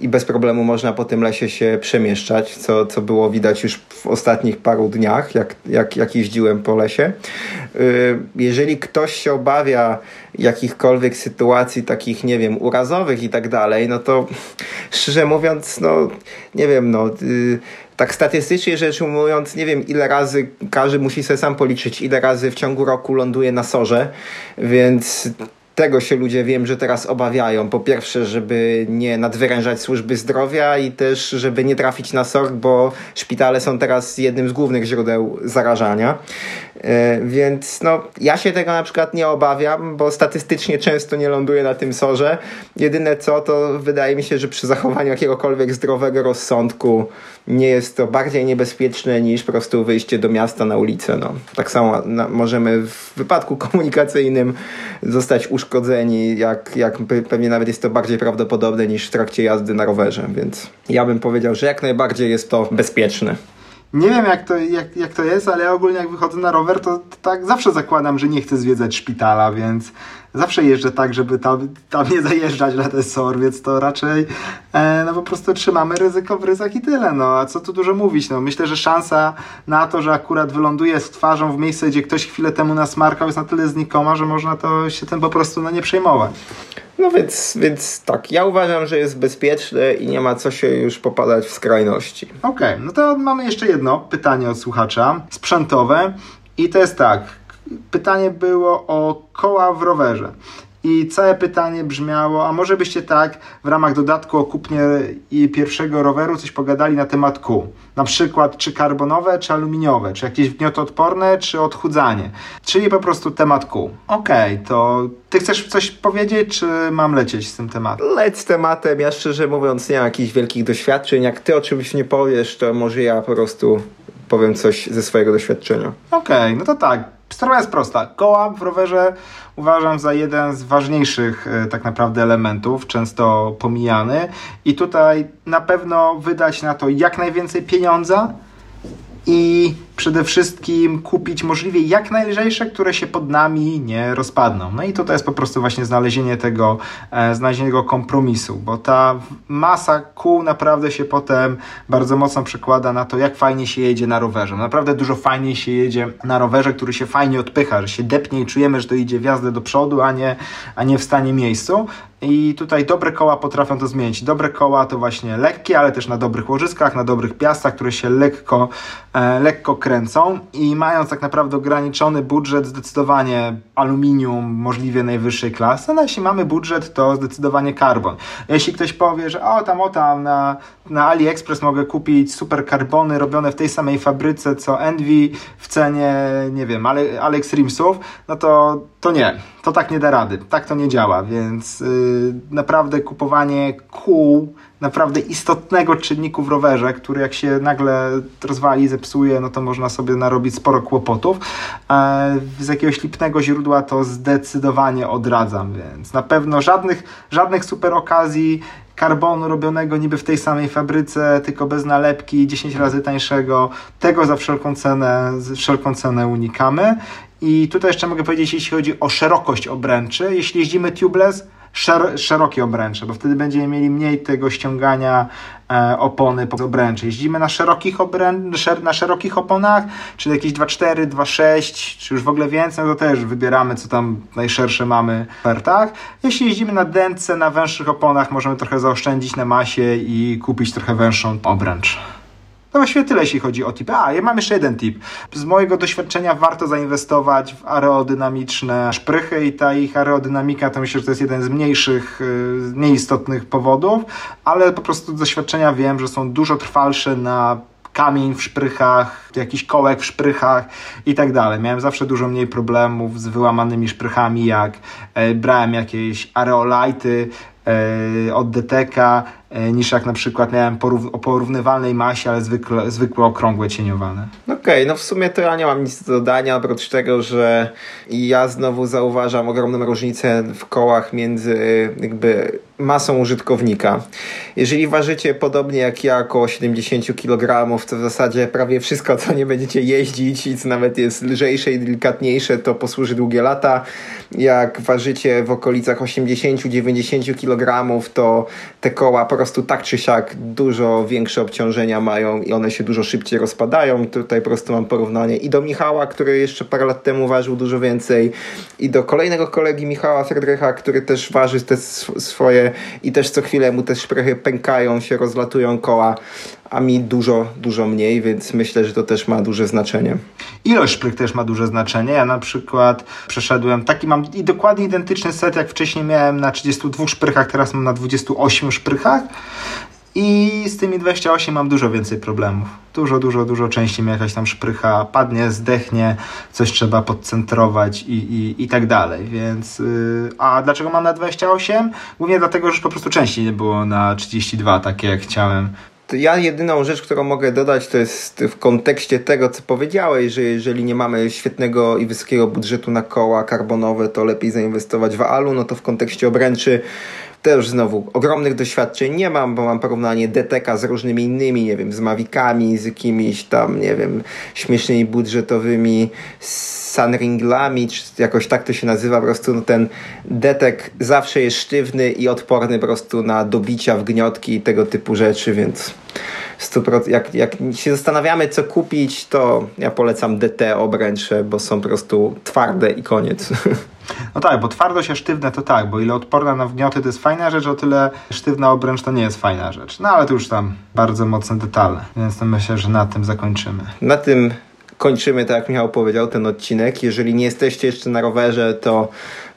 i bez problemu można po tym lesie się przemieszczać, co, co było widać już w ostatnich paru dniach, jak, jak, jak jeździłem po lesie. Y, jeżeli ktoś się obawia jakichkolwiek sytuacji takich, nie wiem, urazowych i tak dalej, no to szczerze mówiąc, no nie wiem, no y, tak statystycznie rzecz ujmując, nie wiem ile razy każdy musi sobie sam policzyć, ile razy w ciągu roku ląduje na sorze, więc Tego się ludzie wiem, że teraz obawiają. Po pierwsze, żeby nie nadwyrężać służby zdrowia i też, żeby nie trafić na SOR, bo szpitale są teraz jednym z głównych źródeł zarażania. E, więc no, ja się tego na przykład nie obawiam, bo statystycznie często nie ląduję na tym sorze. Jedyne co, to wydaje mi się, że przy zachowaniu jakiegokolwiek zdrowego rozsądku nie jest to bardziej niebezpieczne niż po prostu wyjście do miasta na ulicę. No. Tak samo na, możemy w wypadku komunikacyjnym zostać uszkodzeni, jak, jak pewnie nawet jest to bardziej prawdopodobne niż w trakcie jazdy na rowerze, więc ja bym powiedział, że jak najbardziej jest to bezpieczne. Nie wiem jak to, jak, jak to jest, ale ja ogólnie jak wychodzę na rower, to, to tak zawsze zakładam, że nie chcę zwiedzać szpitala, więc zawsze jeżdżę tak, żeby tam, tam nie zajeżdżać na ten SOR, więc to raczej e, no po prostu trzymamy ryzyko w ryzach i tyle. No a co tu dużo mówić? No, myślę, że szansa na to, że akurat wyląduje z twarzą w miejsce, gdzie ktoś chwilę temu nas markał, jest na tyle znikoma, że można to się tym po prostu no, nie przejmować. No więc, więc tak, ja uważam, że jest bezpieczne i nie ma co się już popadać w skrajności. Okej, okay, no to mamy jeszcze jedno pytanie od słuchacza, sprzętowe. I to jest tak, pytanie było o koła w rowerze. I całe pytanie brzmiało, a może byście tak w ramach dodatku o kupnie pierwszego roweru coś pogadali na temat kół? Na przykład czy karbonowe, czy aluminiowe, czy jakieś gniotoodporne, czy odchudzanie. Czyli po prostu temat kół. Okej, okay, to ty chcesz coś powiedzieć, czy mam lecieć z tym tematem? Leć z tematem. Ja szczerze mówiąc nie mam jakichś wielkich doświadczeń. Jak ty oczywiście nie powiesz, to może ja po prostu powiem coś ze swojego doświadczenia. Okej, okay, no to tak Sprawa jest prosta. Koła w rowerze uważam za jeden z ważniejszych e, tak naprawdę elementów, często pomijany. I tutaj na pewno wydać na to jak najwięcej pieniądza i przede wszystkim kupić możliwie jak najlżejsze, które się pod nami nie rozpadną. No i to jest po prostu właśnie znalezienie tego, e, znalezienie tego kompromisu, bo ta masa kół naprawdę się potem bardzo mocno przekłada na to, jak fajnie się jedzie na rowerze. Naprawdę dużo fajniej się jedzie na rowerze, który się fajnie odpycha, że się depnie i czujemy, że to idzie w jazdę do przodu, a nie, a nie w stanie miejscu. I tutaj dobre koła potrafią to zmienić. Dobre koła to właśnie lekkie, ale też na dobrych łożyskach, na dobrych piastach, które się lekko, e, lekko kręcą i mając tak naprawdę ograniczony budżet, zdecydowanie aluminium możliwie najwyższej klasy, no jeśli mamy budżet, to zdecydowanie karbon. Jeśli ktoś powie, że o tam, o tam, na, na AliExpress mogę kupić super karbony robione w tej samej fabryce co Envy w cenie, nie wiem, Ale, Alex Rimsów, no to, to nie, to tak nie da rady, tak to nie działa, więc yy, naprawdę kupowanie kół naprawdę istotnego czynniku w rowerze, który jak się nagle rozwali, zepsuje, no to można sobie narobić sporo kłopotów. E, z jakiegoś lipnego źródła to zdecydowanie odradzam, więc na pewno żadnych, żadnych super okazji karbonu robionego niby w tej samej fabryce, tylko bez nalepki, 10 razy tańszego. Tego za wszelką cenę, wszelką cenę unikamy. I tutaj jeszcze mogę powiedzieć, jeśli chodzi o szerokość obręczy, jeśli jeździmy tubeless, szer szerokie obręcze, bo wtedy będziemy mieli mniej tego ściągania e, opony po obręczy. Jeździmy na szerokich, obrę szer na szerokich oponach, czyli jakieś 2.4, 2.6, czy już w ogóle więcej, no to też wybieramy, co tam najszersze mamy w ofertach. Jeśli jeździmy na dętce, na węższych oponach, możemy trochę zaoszczędzić na masie i kupić trochę węższą obręcz. To właściwie tyle, jeśli chodzi o tip. A, ja mam jeszcze jeden tip. Z mojego doświadczenia warto zainwestować w aerodynamiczne szprychy i ta ich aerodynamika to myślę, że to jest jeden z mniejszych, y, nieistotnych powodów, ale po prostu z doświadczenia wiem, że są dużo trwalsze na kamień w szprychach, jakiś kołek w szprychach i tak dalej. Miałem zawsze dużo mniej problemów z wyłamanymi szprychami, jak e, brałem jakieś areolajty e, od DTK, niż jak na przykład miałem porów o porównywalnej masie, ale zwykle, zwykłe okrągłe cieniowane. Okej, okay, no w sumie to ja nie mam nic do dodania, oprócz tego, że ja znowu zauważam ogromną różnicę w kołach między jakby masą użytkownika. Jeżeli ważycie podobnie jak ja, około 70 kg, to w zasadzie prawie wszystko, co nie będziecie jeździć i co nawet jest lżejsze i delikatniejsze, to posłuży długie lata. Jak ważycie w okolicach 80-90 kg, to te koła prostu tak czy siak dużo większe obciążenia mają i one się dużo szybciej rozpadają. Tutaj po prostu mam porównanie i do Michała, który jeszcze parę lat temu ważył dużo więcej i do kolejnego kolegi Michała Fredrycha, który też waży te swoje i też co chwilę mu te szprychy pękają, się rozlatują koła, a mi dużo, dużo mniej, więc myślę, że to też ma duże znaczenie. Ilość szprych też ma duże znaczenie. Ja na przykład przeszedłem taki mam i dokładnie identyczny set, jak wcześniej miałem na 32 szprychach, teraz mam na 28 szprychach. I z tymi 28 mam dużo więcej problemów. Dużo, dużo, dużo częściej mi jakaś tam szprycha padnie, zdechnie, coś trzeba podcentrować i, i, i tak dalej. Więc, yy, a dlaczego mam na 28? Głównie dlatego, że po prostu częściej nie było na 32, takie jak chciałem. Ja jedyną rzecz, którą mogę dodać, to jest w kontekście tego, co powiedziałeś, że jeżeli nie mamy świetnego i wysokiego budżetu na koła karbonowe, to lepiej zainwestować w alu, no to w kontekście obręczy też znowu ogromnych doświadczeń nie mam, bo mam porównanie DTK z różnymi innymi, nie wiem, z Mavicami, z jakimiś tam, nie wiem, śmiesznymi budżetowymi sunringlami, czy jakoś tak to się nazywa, po prostu no ten detek zawsze jest sztywny i odporny po prostu na dobicia w gniotki i tego typu rzeczy, więc 100%, jak, jak się zastanawiamy co kupić, to ja polecam DT obręcze, bo są po prostu twarde i koniec. <laughs> No tak, bo twardość a sztywne to tak, bo ile odporna na wgnioty to jest fajna rzecz, o tyle sztywna obręcz to nie jest fajna rzecz. No ale to już tam bardzo mocne detale, więc to myślę, że na tym zakończymy. Na tym kończymy, tak jak Michał powiedział, ten odcinek. Jeżeli nie jesteście jeszcze na rowerze, to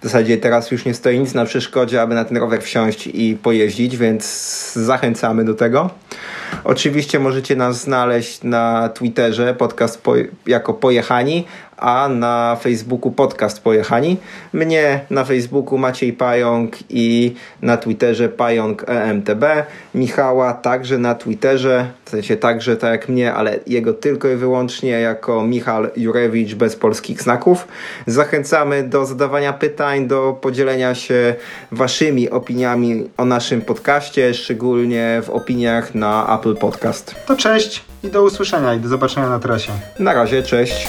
w zasadzie teraz już nie stoi nic na przeszkodzie, aby na ten rower wsiąść i pojeździć, więc zachęcamy do tego. Oczywiście możecie nas znaleźć na Twitterze, podcast po, jako Pojechani, a na Facebooku podcast Pojechani. Mnie na Facebooku Maciej Pająk i na Twitterze Pająk EMTB. Michała także na Twitterze, w sensie także tak jak mnie, ale jego tylko i wyłącznie jako Michal Jurewicz bez polskich znaków. Zachęcamy do zadawania pytań, do podzielenia się waszymi opiniami o naszym podcaście, szczególnie w opiniach na Apple Podcast. To cześć i do usłyszenia i do zobaczenia na trasie. Na razie, cześć.